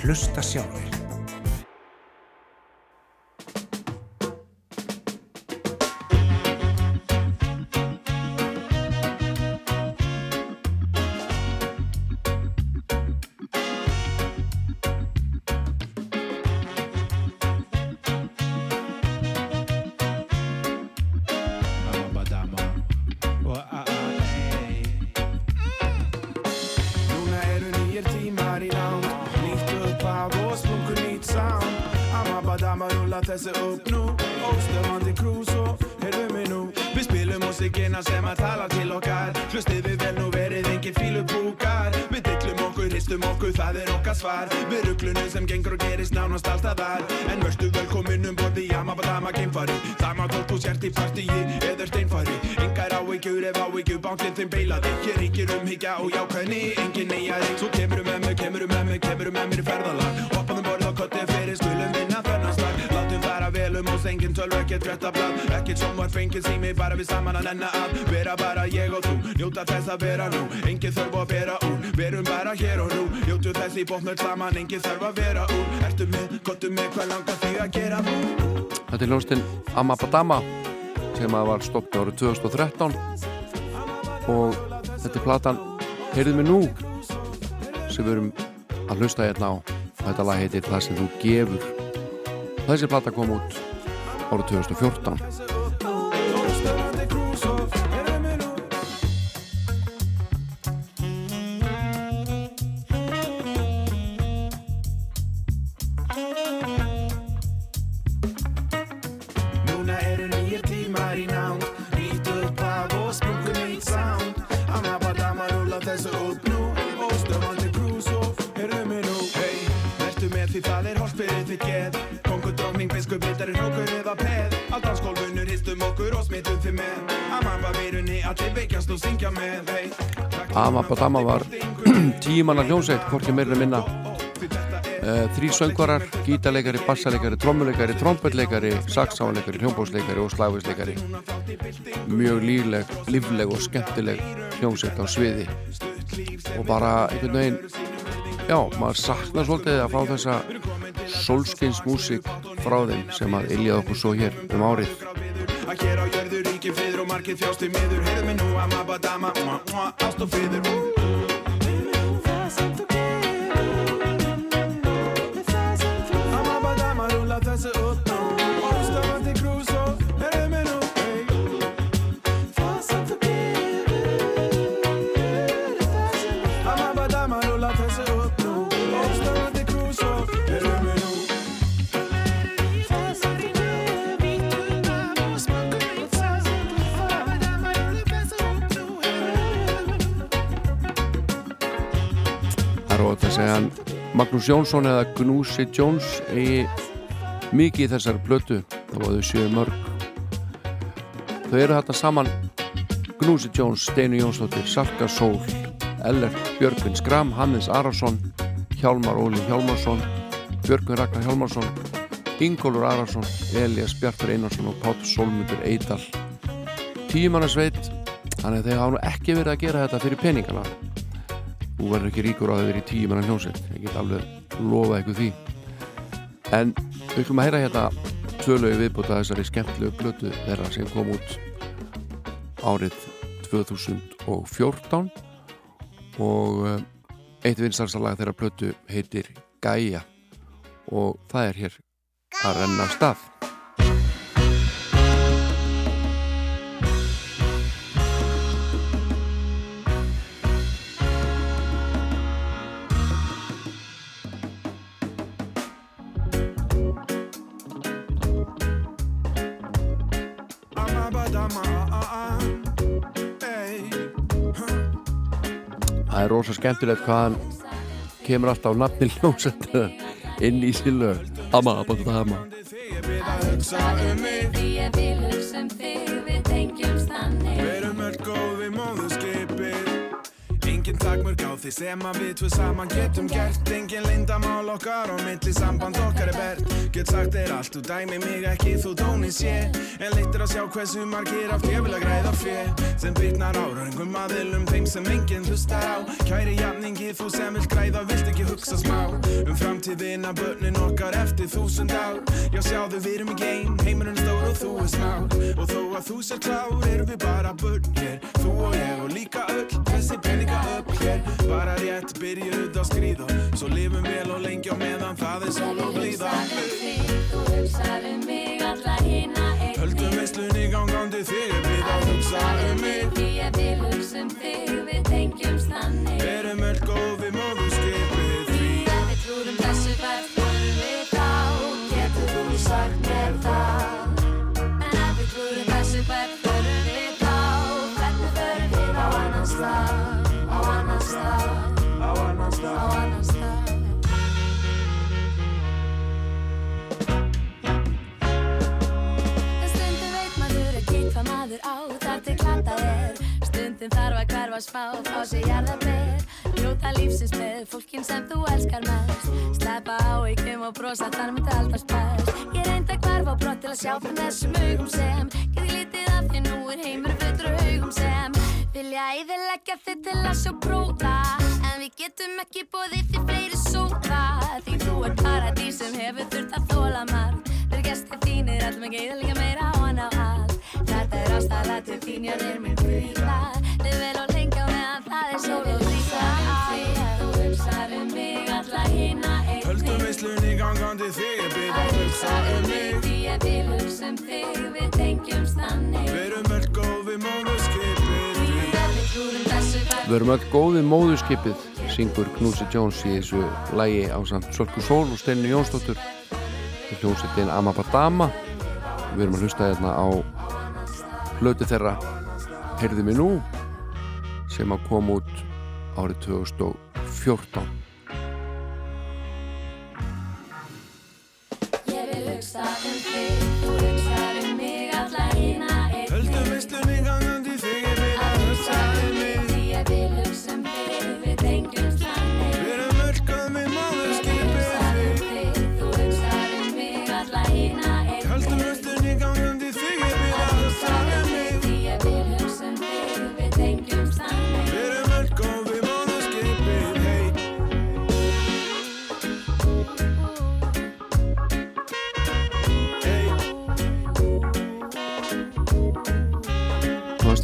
hlusta sjálfur. Amabadama rulla þessi upp nú Óstöðvandi cruise og heyrðu mig nú Við spilum músikina sem að tala til okkar Hlustið við vel nú verið engin okkur, hristum okkur, það er okkar svar. Við rugglunum sem gengur og gerist nánast alltaf þar En vörstu velkomin um borði Amabadama geimfari Það má tótt þú sért í partíi eða steinfari Engar áhyggjur ef áhyggjur bántinn þeim beilaði Hér ríkir umhyggja og jákvæðni, engin neyjari Svo kemur með mig, kemur með mig, kemur með mér í ferðalag Oppaðum borð og kotti fyrir skulum vinna þennan slag Látum fara vel um oss, engin tölv, ekkert fréttablað. Ekkert sjónvarp, engin sími, bara við saman að nenna að Vera bara ég og þú, njóta þess að vera nú Engin þörf að vera úr, verum bara hér og nú Njótu þess í bóknöld saman, engin þörf að vera úr. Ertu með, gottu með, hvað langar því að gera nú? Þetta er hljónstinn Amabadama sem að var stopnið árið 2013 og þetta er platan Heyrðu mig nú sem við erum að hlusta hérna á. Þetta lag heitir Það sem þú gefur þessi plata kom út árið 2014 Amabadama var <clears throat> tímanna hljónsveit, hvorki meira en minna. Uh, þrý söngvarar, gítarleikari, bassaleikari trommuleikari, trompetleikari saxáleikari, hljómbósleikari og slæfisleikari mjög lífleg lífleg og skemmtileg hljónsveit á sviði. Og bara einhvern veginn já, maður saknar svolítið að fá þessa solskins músík frá þeim sem að iljaði okkur svo hér um árið ríkir friður og margir þjást í miður. Heyrðu mig nú að mabba dama, ást og friður Magnús Jónsson eða Gnúsi Jones eigi mikið í þessari blötu þá var þau séu mörg. Þau eru þetta saman Gnúsi Jones, Steinu Jónsdóttir Salka Sól, Ellert Björgvin Skram, Hannes Arason Hjálmar Óli Hjálmarsson Björgvin Ragnar Hjálmarsson Ingólfur Arason, Elias Bjartur Einarsson og Pátt Solmundur Eidal tímannarsveit þannig að þeir hafa nú ekki verið að gera þetta fyrir peningana þú verður ekki ríkur á að vera í tíu manna hljómsveit. Ég get alveg lofa eitthvað því. En við ætlum að heyra hérna tvölögu viðbúta þessari skemmtlegu blötu þeirra sem kom út árið 2014 og eh, eitt vinstarsalag þeirra blötu heitir Gaia. Og það er hér að renna stað það er rosa skemmtilegt hvað hann kemur alltaf á nafni hljómsættar inn í sín lög. Amma, Abba, Dama Hugsa takmörk á því sem að við tvö saman getum gert. Engin lindamál okkar og milli samband okkar er bert. Get sagt þér allt, þú dæmi mig ekki, þú tóni sé. En littur að sjá hversu margir af ég vil að græða fjö Sem bitnar á röngum aðilum þeim sem enginn hlustar á. Kæri jafningi, þú sem vilt græða, vilt ekki hugsa smá. Um framtíðina, börnin okkar eftir þúsund ár. Já sjáðu, við erum í geim, heimurinn stór og þú er smár Og þó að þú sér klár, erum við bara börn hér. Þú og ég og líka öll, þessi peninga upp hér. Bara rétt byrjuð að skrýða Svo lifum vel og lengi á meðan það er sól og blíða. Þú hugsar um mig, alla hina einnig Höldum veislunni gangandi þegar við að hugsa um mig. Ég vil hugsa um þig, við tengjumst þannig Verum öll góð við móðurskipið Því við trúðum þessu hvert vorum við þá. Getur þú sagt mér það Stundum þarf að hverfa spá, fá sig jarðarber. Njóta lífsins með fólkin sem þú elskar mest. Sleppa á ykkum og brosa þar myndi alltaf spæst Ég reyndi að hverfa brott til að sjá frá þessum augum sem. Geði lítið af því nú er heimur fyrir augum sem. Vilja æðilegja þig til að sjá bróða En við getum ekki bóðið því fleiri sóða Því þú er paradís sem hefur þurft að þóla margt. Þeir gestir þínir allum ekki eða meira á hann á allt. Þetta er ástæða til þín, já þeir minn fríða. Þið vel og lengi á meðan það er sól og ríða Þú hugsar um mig, alla hina Höldum veislunni gangandi þegar við að hugsa um mig. Því ég vil hugsa um þig, við tengjumst þannig. Verum öll góð við móðurskipið. Við Við erum öll góðið móðurskipið syngur Knúsi Jones í þessu lægi á samt Sölku Sól og Steinu Jónsdóttur. Til hljómsettin Amabadama Við erum að hlusta hérna á hlötu þeirra Heyrðu mig nú sem að koma út árið 2014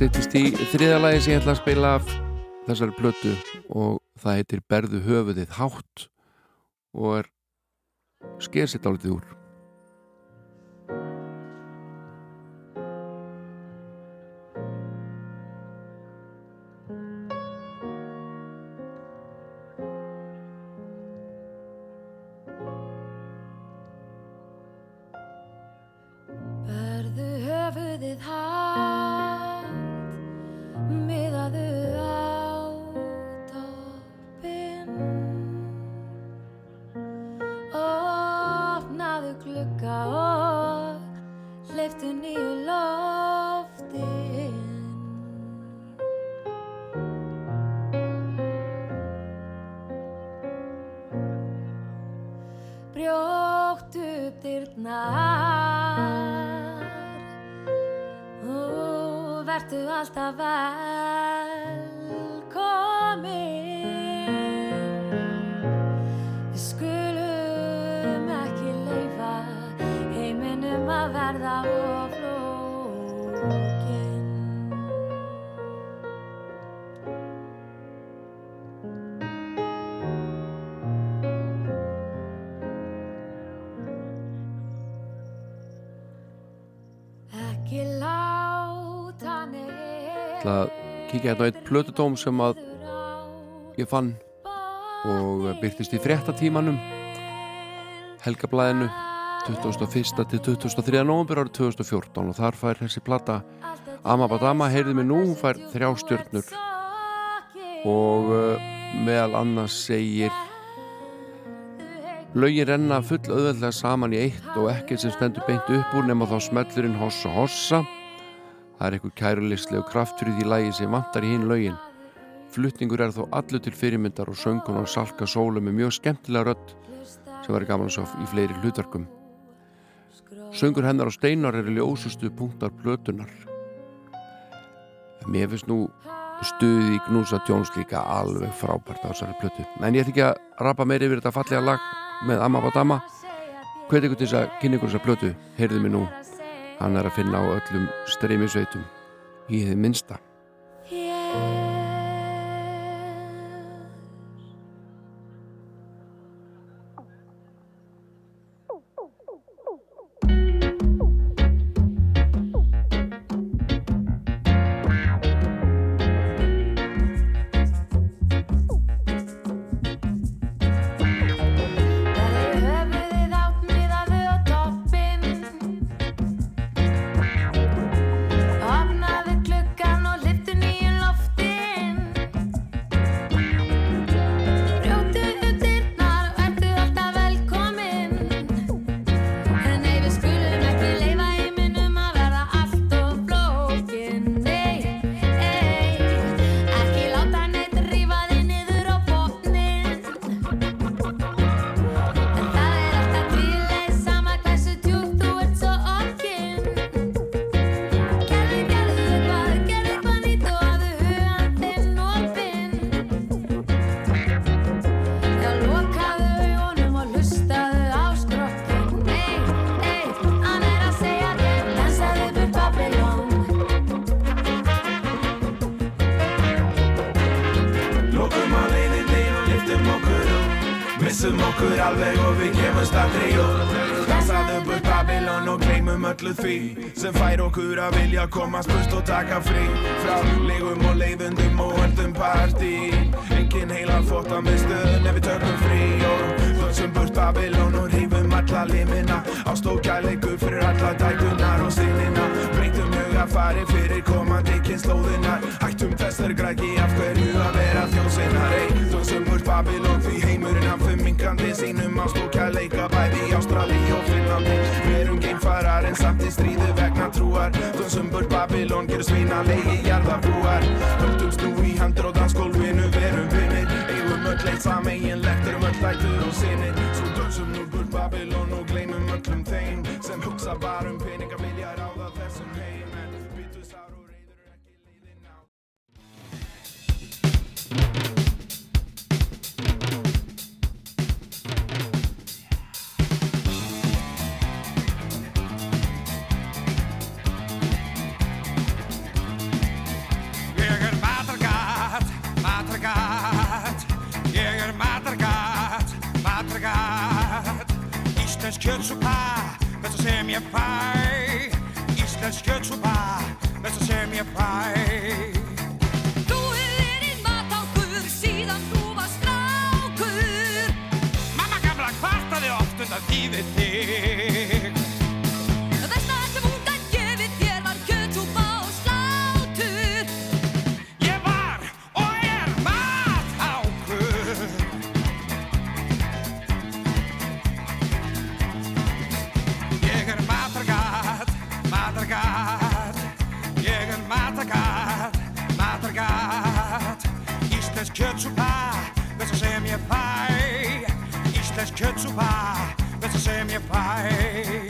styttist í þriðalagi sem ég ætla að spila af þessari plötu og það heitir Berðu höfuðið hátt og er sker sitt álitið úr kíkja hérna á eitt plötudóm sem að ég fann og byrtist í fréttatímanum Helgablaðinu 21. til 23. november árið 2014 og þar fær þessi plata Amabadama, heyrði mig nú, fær þrjá stjörnur og uh, meðal annars segir Laugin renna full auðveldlega saman í eitt og ekkert sem stendur beint upp úr nema þá smellurinn hossa hossa Það er eitthvað kærulistleg og kraftur í lægi sem vantar í hinn laugin. Flutningur er þó allur til fyrirmyndar og söngun á Salka Sólu með mjög skemmtilega rödd sem var gaman að sjá í fleiri hlutverkum. Söngur hennar á steinar eru ljósustu punktar plötunar. Mér finnst nú stuði í Gnúsa Jones líka alveg frábært á þessari plötu. En ég ætla ekki að rapa meir yfir þetta fallega lag með Amma Badama. Hvað ykkur til þess að kynna ykkur þessa plötu? Heyrðu mig nú. Hann er að finna á öllum streymisveitum í þið minnsta. Kjötsúpa, besta sem ég fæ Íslensk kjötsúpa, besta sem ég fæ Þú hefur verið matákur síðan þú var strákur. Mamma gamla kvartaði oft undan því við þig Íslensk kjötsúpa, besta sem ég fæ Íslensk kjötsúpa, besta sem ég fæ Ó,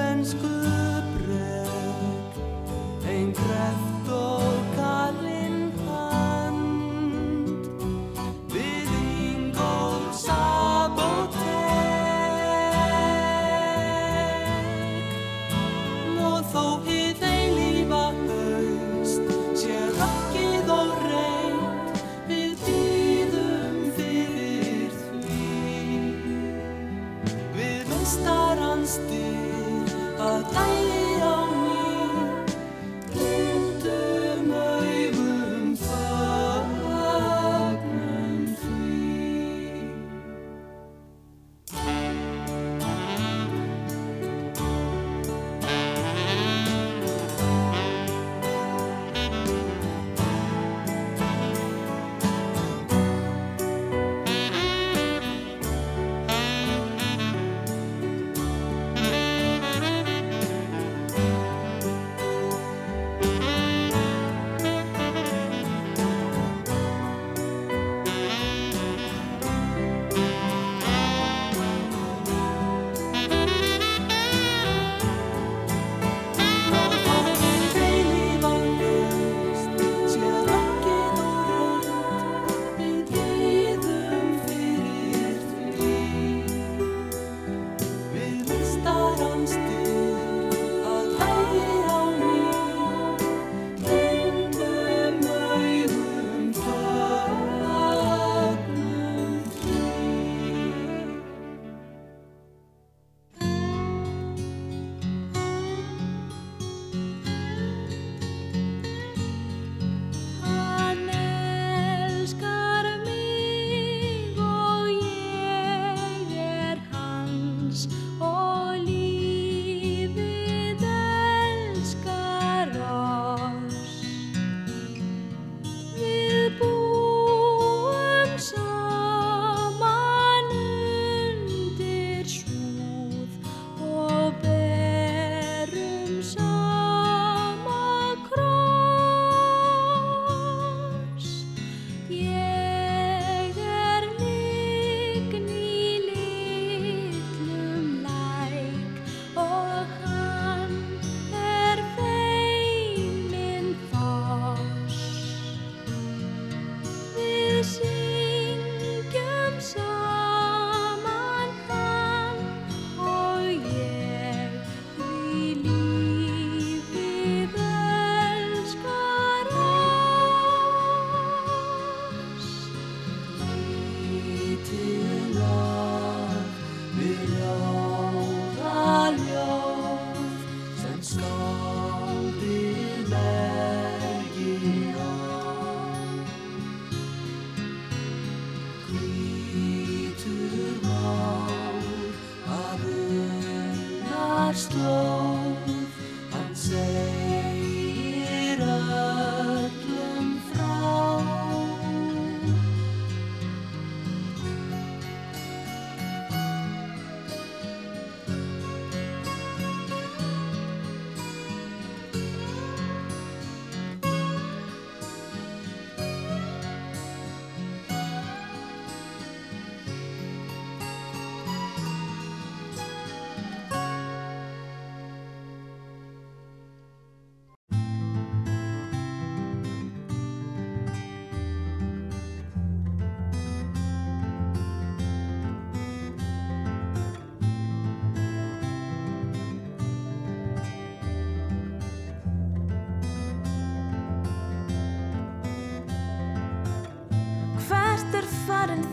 and screw.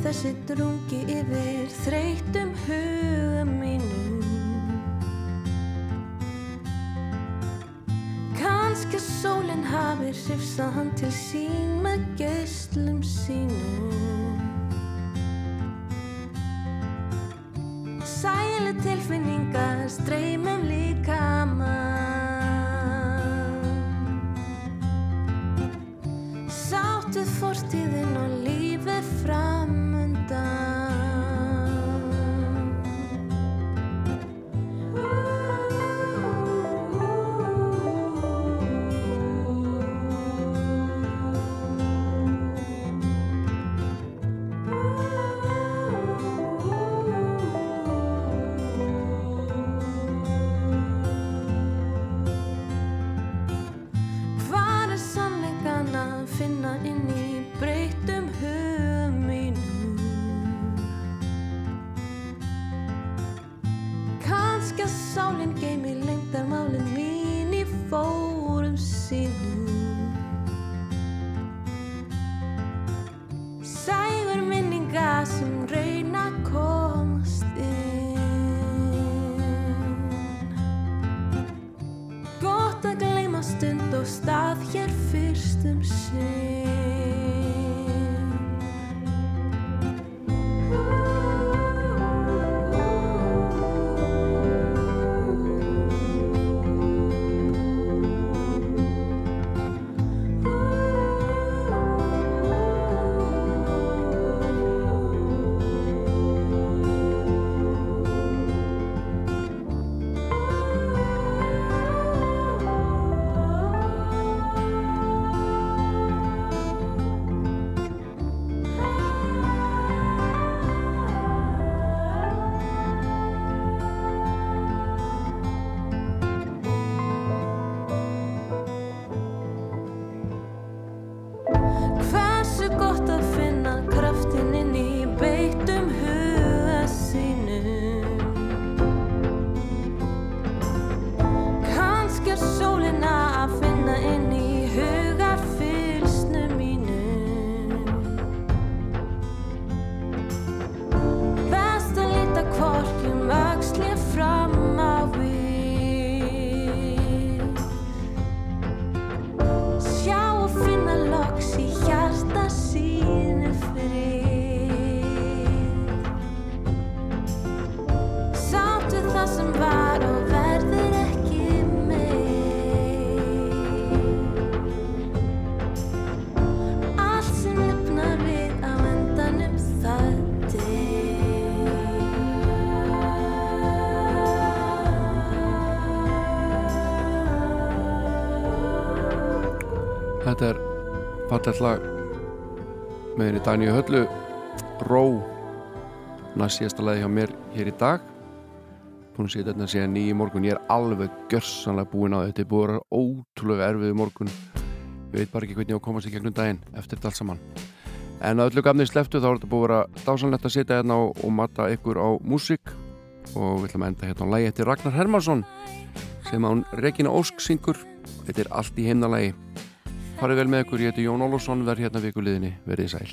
Þessi drungi yfir þreytum huga mínum. Kanski sólinn hafi hrifsað hann til sín með geislum sínum. Sæli tilfinningar streymum líka Sáttuð fortíðin fallegt lag með henni Daníu Höllu. Ró næst síðasta lagi hjá mér hér í dag. Búin að setja þetta síðan nýju morgun. Ég er alveg gjörsanlega búinn á þetta þetta er búin að vera ótrúlega erfið morgun. Ég veit bara ekki hvernig ég á að komast í gegnum daginn eftir þetta allt saman. En að öllu gafnið sleftu þá er þetta búin að vera dásanlegt að setja hérna og, og matta ykkur á músík. Og við ætlum að enda hérna á lagi eftir Ragnar Hermansson sem án Regina Ósk syngur. Þetta er allt í heimnalagi farið vel með ykkur, ég heiti Jón Ólafsson verð hérna vikuliðinni, verið sæl